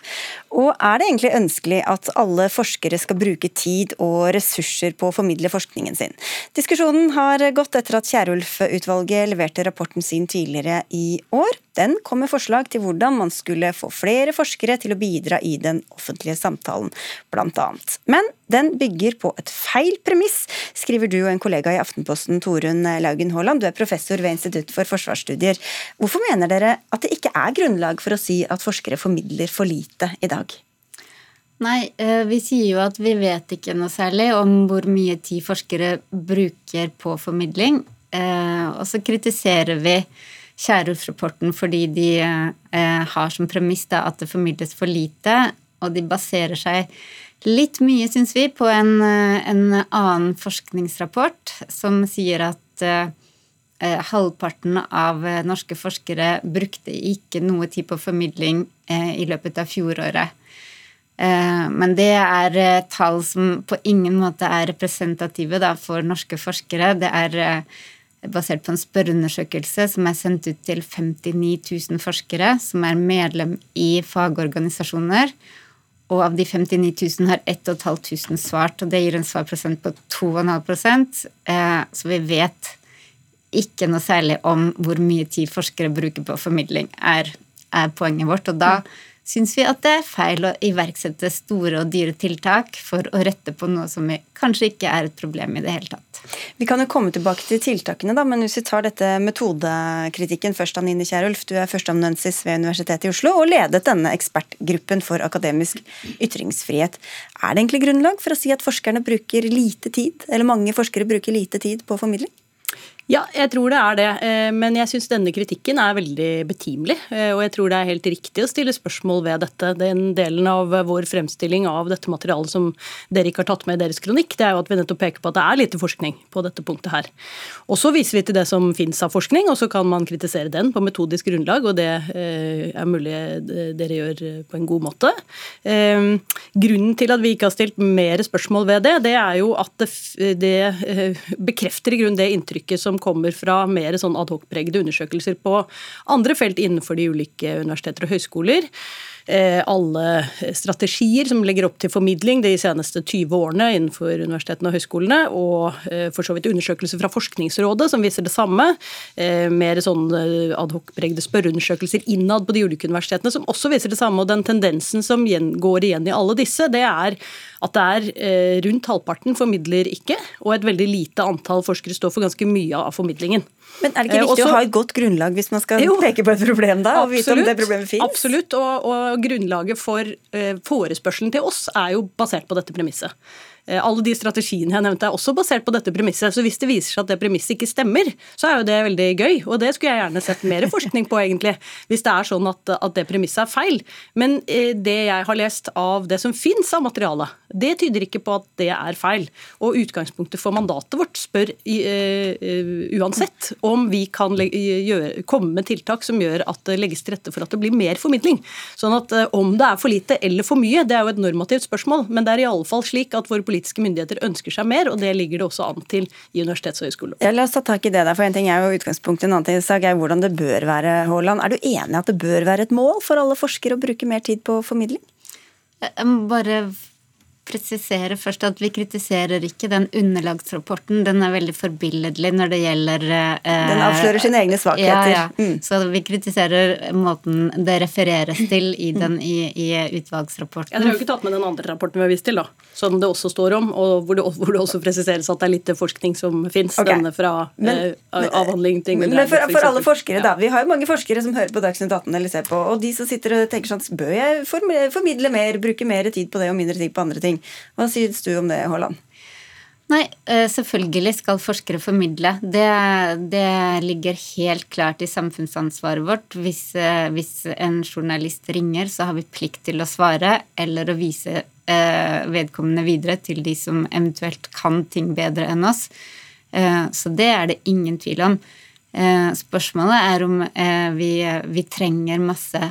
Og er det egentlig ønskelig at alle forskere skal bruke tid og ressurser på å formidle forskningen sin? Diskusjonen har gått etter at Kierulf-utvalget leverte rapporten sin tidligere i år. Den kom med forslag til hvordan man skulle få flere forskere til å bidra i den offentlige samtalen, blant annet. Men den bygger på et feil premiss, skriver du og en kollega i Aftenposten, Torunn Laugen Haaland. Du er professor ved Institutt for forsvarsstudier. Hvorfor mener dere at det ikke er grunnlag for å si at forskere formidler for lite i dag? Nei, eh, vi sier jo at vi vet ikke noe særlig om hvor mye tid forskere bruker på formidling. Eh, og så kritiserer vi Kjærulf-rapporten fordi de eh, har som premiss at det formidles for lite, og de baserer seg litt mye, syns vi, på en, eh, en, annen forskningsrapport som sier at eh, eh, halvparten av eh, norske forskere brukte ikke noe tid på formidling eh, i løpet av fjoråret. Men det er tall som på ingen måte er representative da, for norske forskere. Det er basert på en spørreundersøkelse som er sendt ut til 59 000 forskere som er medlem i fagorganisasjoner. Og av de 59 000 har 1500 svart, og det gir en svarprosent på 2,5 eh, Så vi vet ikke noe særlig om hvor mye tid forskere bruker på formidling, er, er poenget vårt. Og da syns vi at det er feil å iverksette store og dyre tiltak for å rette på noe som kanskje ikke er et problem i det hele tatt. Vi kan jo komme tilbake til tiltakene, da, men hvis vi tar dette metodekritikken først, Anine Kierulf. Du er førsteamanuensis ved Universitetet i Oslo og ledet denne ekspertgruppen for akademisk ytringsfrihet. Er det egentlig grunnlag for å si at forskerne bruker lite tid, eller mange forskere bruker lite tid på formidling? Ja, jeg tror det er det. Eh, men jeg syns denne kritikken er veldig betimelig. Eh, og jeg tror det er helt riktig å stille spørsmål ved dette. Den delen av vår fremstilling av dette materialet som dere ikke har tatt med i deres kronikk, det er jo at vi nettopp peker på at det er lite forskning på dette punktet her. Og så viser vi til det som fins av forskning, og så kan man kritisere den på metodisk grunnlag, og det eh, er mulig dere gjør på en god måte. Grunnen til at vi ikke har stilt mer spørsmål ved det, det er jo at det, det bekrefter i grunn det inntrykket som som kommer fra mer sånn adhocpregede undersøkelser på andre felt innenfor de ulike universiteter og høyskoler. Eh, alle strategier som legger opp til formidling de seneste 20 årene innenfor universitetene og høyskolene, og eh, for så vidt undersøkelser fra Forskningsrådet som viser det samme. Eh, mer sånn adhoc-pregde spørreundersøkelser innad på de ulike universitetene som også viser det samme. Og den tendensen som går igjen i alle disse, det er at det er rundt halvparten formidler ikke, og et veldig lite antall forskere står for ganske mye av formidlingen. Men er det ikke viktig Også, å ha et godt grunnlag hvis man skal jo, peke på et problem da, og vite om det problemet finnes? Absolutt, og, og grunnlaget for eh, forespørselen til oss er jo basert på dette premisset. Eh, alle de strategiene jeg nevnte er også basert på dette premisset. Så hvis det viser seg at det premisset ikke stemmer, så er jo det veldig gøy. Og det skulle jeg gjerne sett mer forskning på, egentlig. Hvis det er sånn at, at det premisset er feil. Men eh, det jeg har lest av det som fins av materiale, det tyder ikke på at det er feil. Og utgangspunktet for mandatet vårt spør uh, uansett om vi kan gjøre, komme med tiltak som gjør at det legges til rette for at det blir mer formidling. Sånn at om det er for lite eller for mye, det er jo et normativt spørsmål. Men det er i alle fall slik at våre politiske myndigheter ønsker seg mer, og det ligger det også an til i universitets- og høyskoleloven. Ja, la oss ta tak i det der, for En ting er jo utgangspunktet, en annen ting er hvordan det bør være. Haaland. Er du enig i at det bør være et mål for alle forskere å bruke mer tid på formidling? Jeg må bare presisere først at vi kritiserer ikke den underlagsrapporten. Den er veldig forbilledlig når det gjelder eh, Den avslører sine egne svakheter. Ja, ja. Mm. Så vi kritiserer måten det refereres til i, den, i, i utvalgsrapporten. Ja, Dere har jo ikke tatt med den andre rapporten vi har vist til, da, som det også står om, og hvor det, hvor det også presiseres at det er litt forskning som fins. Okay. Denne fra men, eh, avhandling til Men, men for, for, alle forskere, da. Vi har jo mange forskere som hører på Dagsnytt 18 eller ser på, og de som sitter og tenker sånn Bør jeg formidle mer, bruke mer tid på det og mindre tid på andre ting? Ting. Hva synes du om det, Haaland? Nei, eh, selvfølgelig skal forskere formidle. Det, det, ligger helt klart i samfunnsansvaret vårt. Hvis, eh, hvis, en journalist ringer, så har vi plikt til å svare eller å vise eh, vedkommende videre til de som eventuelt kan ting bedre enn oss. Så det er det ingen tvil om. Spørsmålet er om vi, vi trenger masse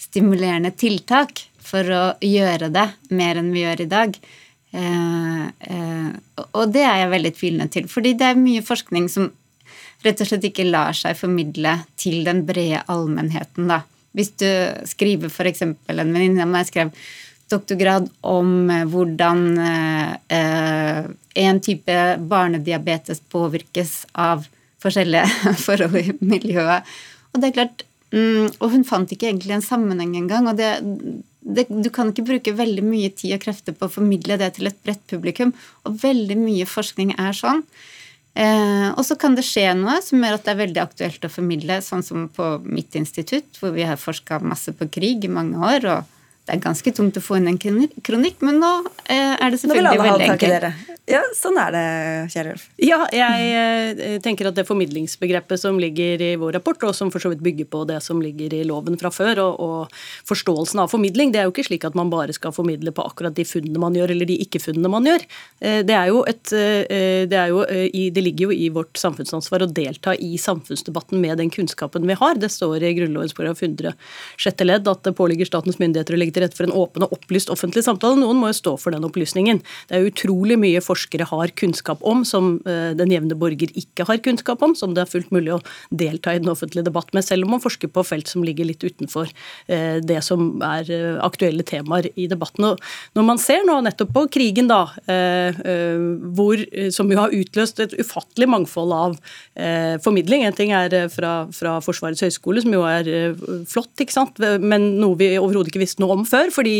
stimulerende tiltak for å gjøre det mer enn vi gjør i dag. Eh, eh, og det er jeg veldig tvilende til, fordi det er mye forskning som rett og slett ikke lar seg formidle til den brede allmennheten. Da. Hvis du skriver f.eks. en venninne av meg skrev doktorgrad om eh, hvordan en type barnediabetes påvirkes av forskjellige forhold i miljøet. Og det er klart, mm, og hun fant ikke egentlig en sammenheng engang. og det det, du kan ikke bruke veldig mye tid og krefter på å formidle det til et bredt publikum. Og veldig mye forskning er sånn. Eh, og så kan det skje noe som gjør at det er veldig aktuelt å formidle, sånn som på mitt institutt, hvor vi har forska masse på krig i mange år. og det er ganske tungt å få inn en kronikk, men nå eh, er det selvfølgelig veldig enkelt. Ja, sånn er det, kjære Ulf. Ja, jeg eh, tenker at det formidlingsbegrepet som ligger i vår rapport, og som for så vidt bygger på det som ligger i loven fra før, og, og, forståelsen av formidling, det er jo ikke slik at man bare skal formidle på akkurat de funnene man gjør, eller de ikke-funnene man gjør. Eh, det, er jo et, det, er jo det ligger jo i vårt samfunnsansvar å delta i samfunnsdebatten med den kunnskapen vi har. Det står i Grunnlovens paragraf 100 sjette ledd at det påligger statens myndigheter å legge til rette for en åpen og opplyst offentlig samtale. Noen må jo stå for den opplysningen. Det er utrolig mye forskere har kunnskap om, som eh, den jevne borger ikke har kunnskap om, som det er fullt mulig å delta i den offentlige debatt med, selv om man forsker på felt som ligger litt utenfor eh, det som er eh, aktuelle temaer i debatten. Og når man ser nå nettopp på krigen, da, hvor, som jo har utløst et ufattelig mangfold av formidling. En ting er fra, fra Forsvarets høgskole, som jo er flott, ikke sant? men noe vi overhodet ikke visste noe om før, fordi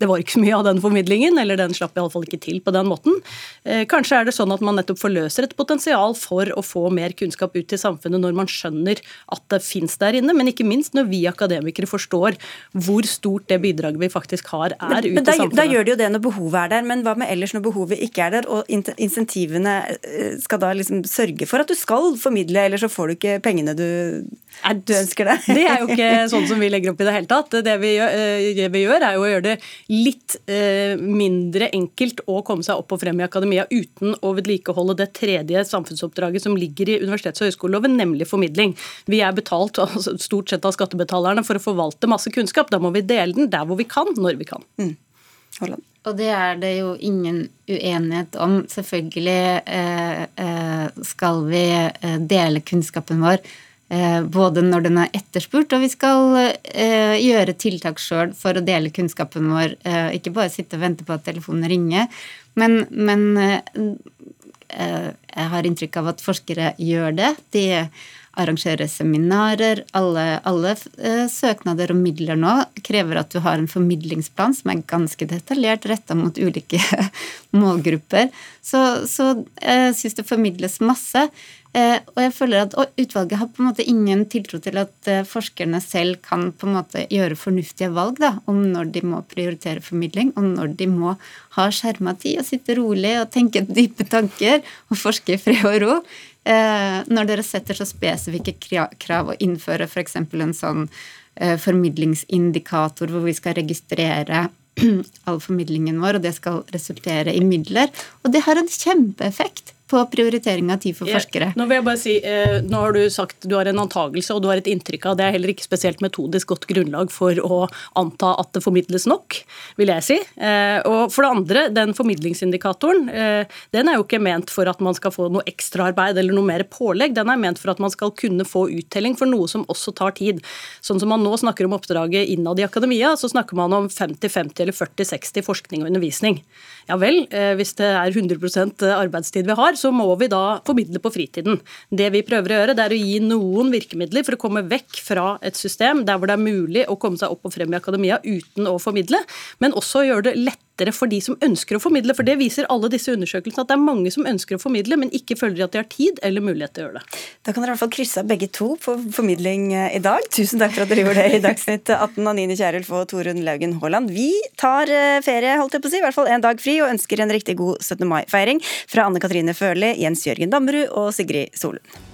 det var ikke så mye av den formidlingen, eller den slapp iallfall ikke til på den måten. Eh, kanskje er det sånn at man nettopp forløser et potensial for å få mer kunnskap ut til samfunnet når man skjønner at det fins der inne, men ikke minst når vi akademikere forstår hvor stort det bidraget vi faktisk har, er men, ut men da, til samfunnet. Da gjør det jo det når behovet er der, men hva med ellers når behovet ikke er der, og insentivene eh, skal da liksom sørge for at du skal formidle, eller så får du ikke pengene du, du ønsker deg? Det er jo ikke sånn som vi legger opp i det hele tatt. Det vi gjør, eh, vi gjør er jo å gjøre det litt mindre enkelt å komme seg opp og frem i akademia uten å vedlikeholde det tredje samfunnsoppdraget som ligger i universitets- og høyskoleloven, nemlig formidling. Vi er betalt altså, stort sett av skattebetalerne for å forvalte masse kunnskap. Da må vi dele den der hvor vi kan, når vi kan. Mm. Og det er det jo ingen uenighet om. Selvfølgelig eh, eh, skal vi eh, dele kunnskapen vår. Eh, både når den er etterspurt, og vi skal eh, gjøre tiltak sjøl for å dele kunnskapen vår. Eh, ikke bare sitte og vente på at telefonen ringer. Men, men eh, jeg har inntrykk av at forskere gjør det. De arrangerer seminarer. Alle, alle eh, søknader og midler nå krever at du har en formidlingsplan som er ganske detaljert retta mot ulike målgrupper. Så, så jeg syns det formidles masse. Eh, og jeg føler at utvalget har på en måte ingen tiltro til at eh, forskerne selv kan på en måte gjøre fornuftige valg da, om når de må prioritere formidling, og når de må ha skjerma tid og sitte rolig og tenke dype tanker og forske i fred og ro. Eh, når dere setter så spesifikke krav og innfører f.eks. en sånn formidlingsindikator hvor vi skal registrere all formidlingen vår, og det skal resultere i midler. Og det har en kjempeeffekt på prioritering av tid for forskere. nå vil jeg bare si, eh, nå har du sagt du har en antagelse og du har et inntrykk av det er heller ikke spesielt metodisk godt grunnlag for å anta at det formidles nok, vil jeg si. Eh, og for det andre, den formidlingsindikatoren eh, den er jo ikke ment for at man skal få noe ekstraarbeid eller noe mer pålegg. Den er ment for at man skal kunne få uttelling for noe som også tar tid. Sånn som man nå snakker om oppdraget innad i akademia, så snakker man om 50-50 eller 40-60 forskning og undervisning. Ja vel, hvis det er 100% arbeidstid vi har, så må vi da formidle på fritiden. Det vi prøver å gjøre, det er å gi noen virkemidler for å komme vekk fra et system der hvor det er mulig å komme seg opp og frem i akademia uten å formidle, men også gjøre det lettere for de som ønsker å formidle. For det viser alle disse undersøkelsene at det er mange som ønsker å formidle, men ikke føler at de har tid eller mulighet til å gjøre det. Da kan dere i hvert fall krysse av begge to på formidling eh, i dag. Tusen takk for at dere gjorde det i Dagsnytt 18, Anine Kierulf og Torunn Laugen Haaland. Vi tar eh, ferie, holdt jeg på å si, i hvert fall en dag fri, og ønsker en riktig god 17. mai-feiring fra Anne Katrine Førli, Jens Jørgen Dammerud og Sigrid Solund.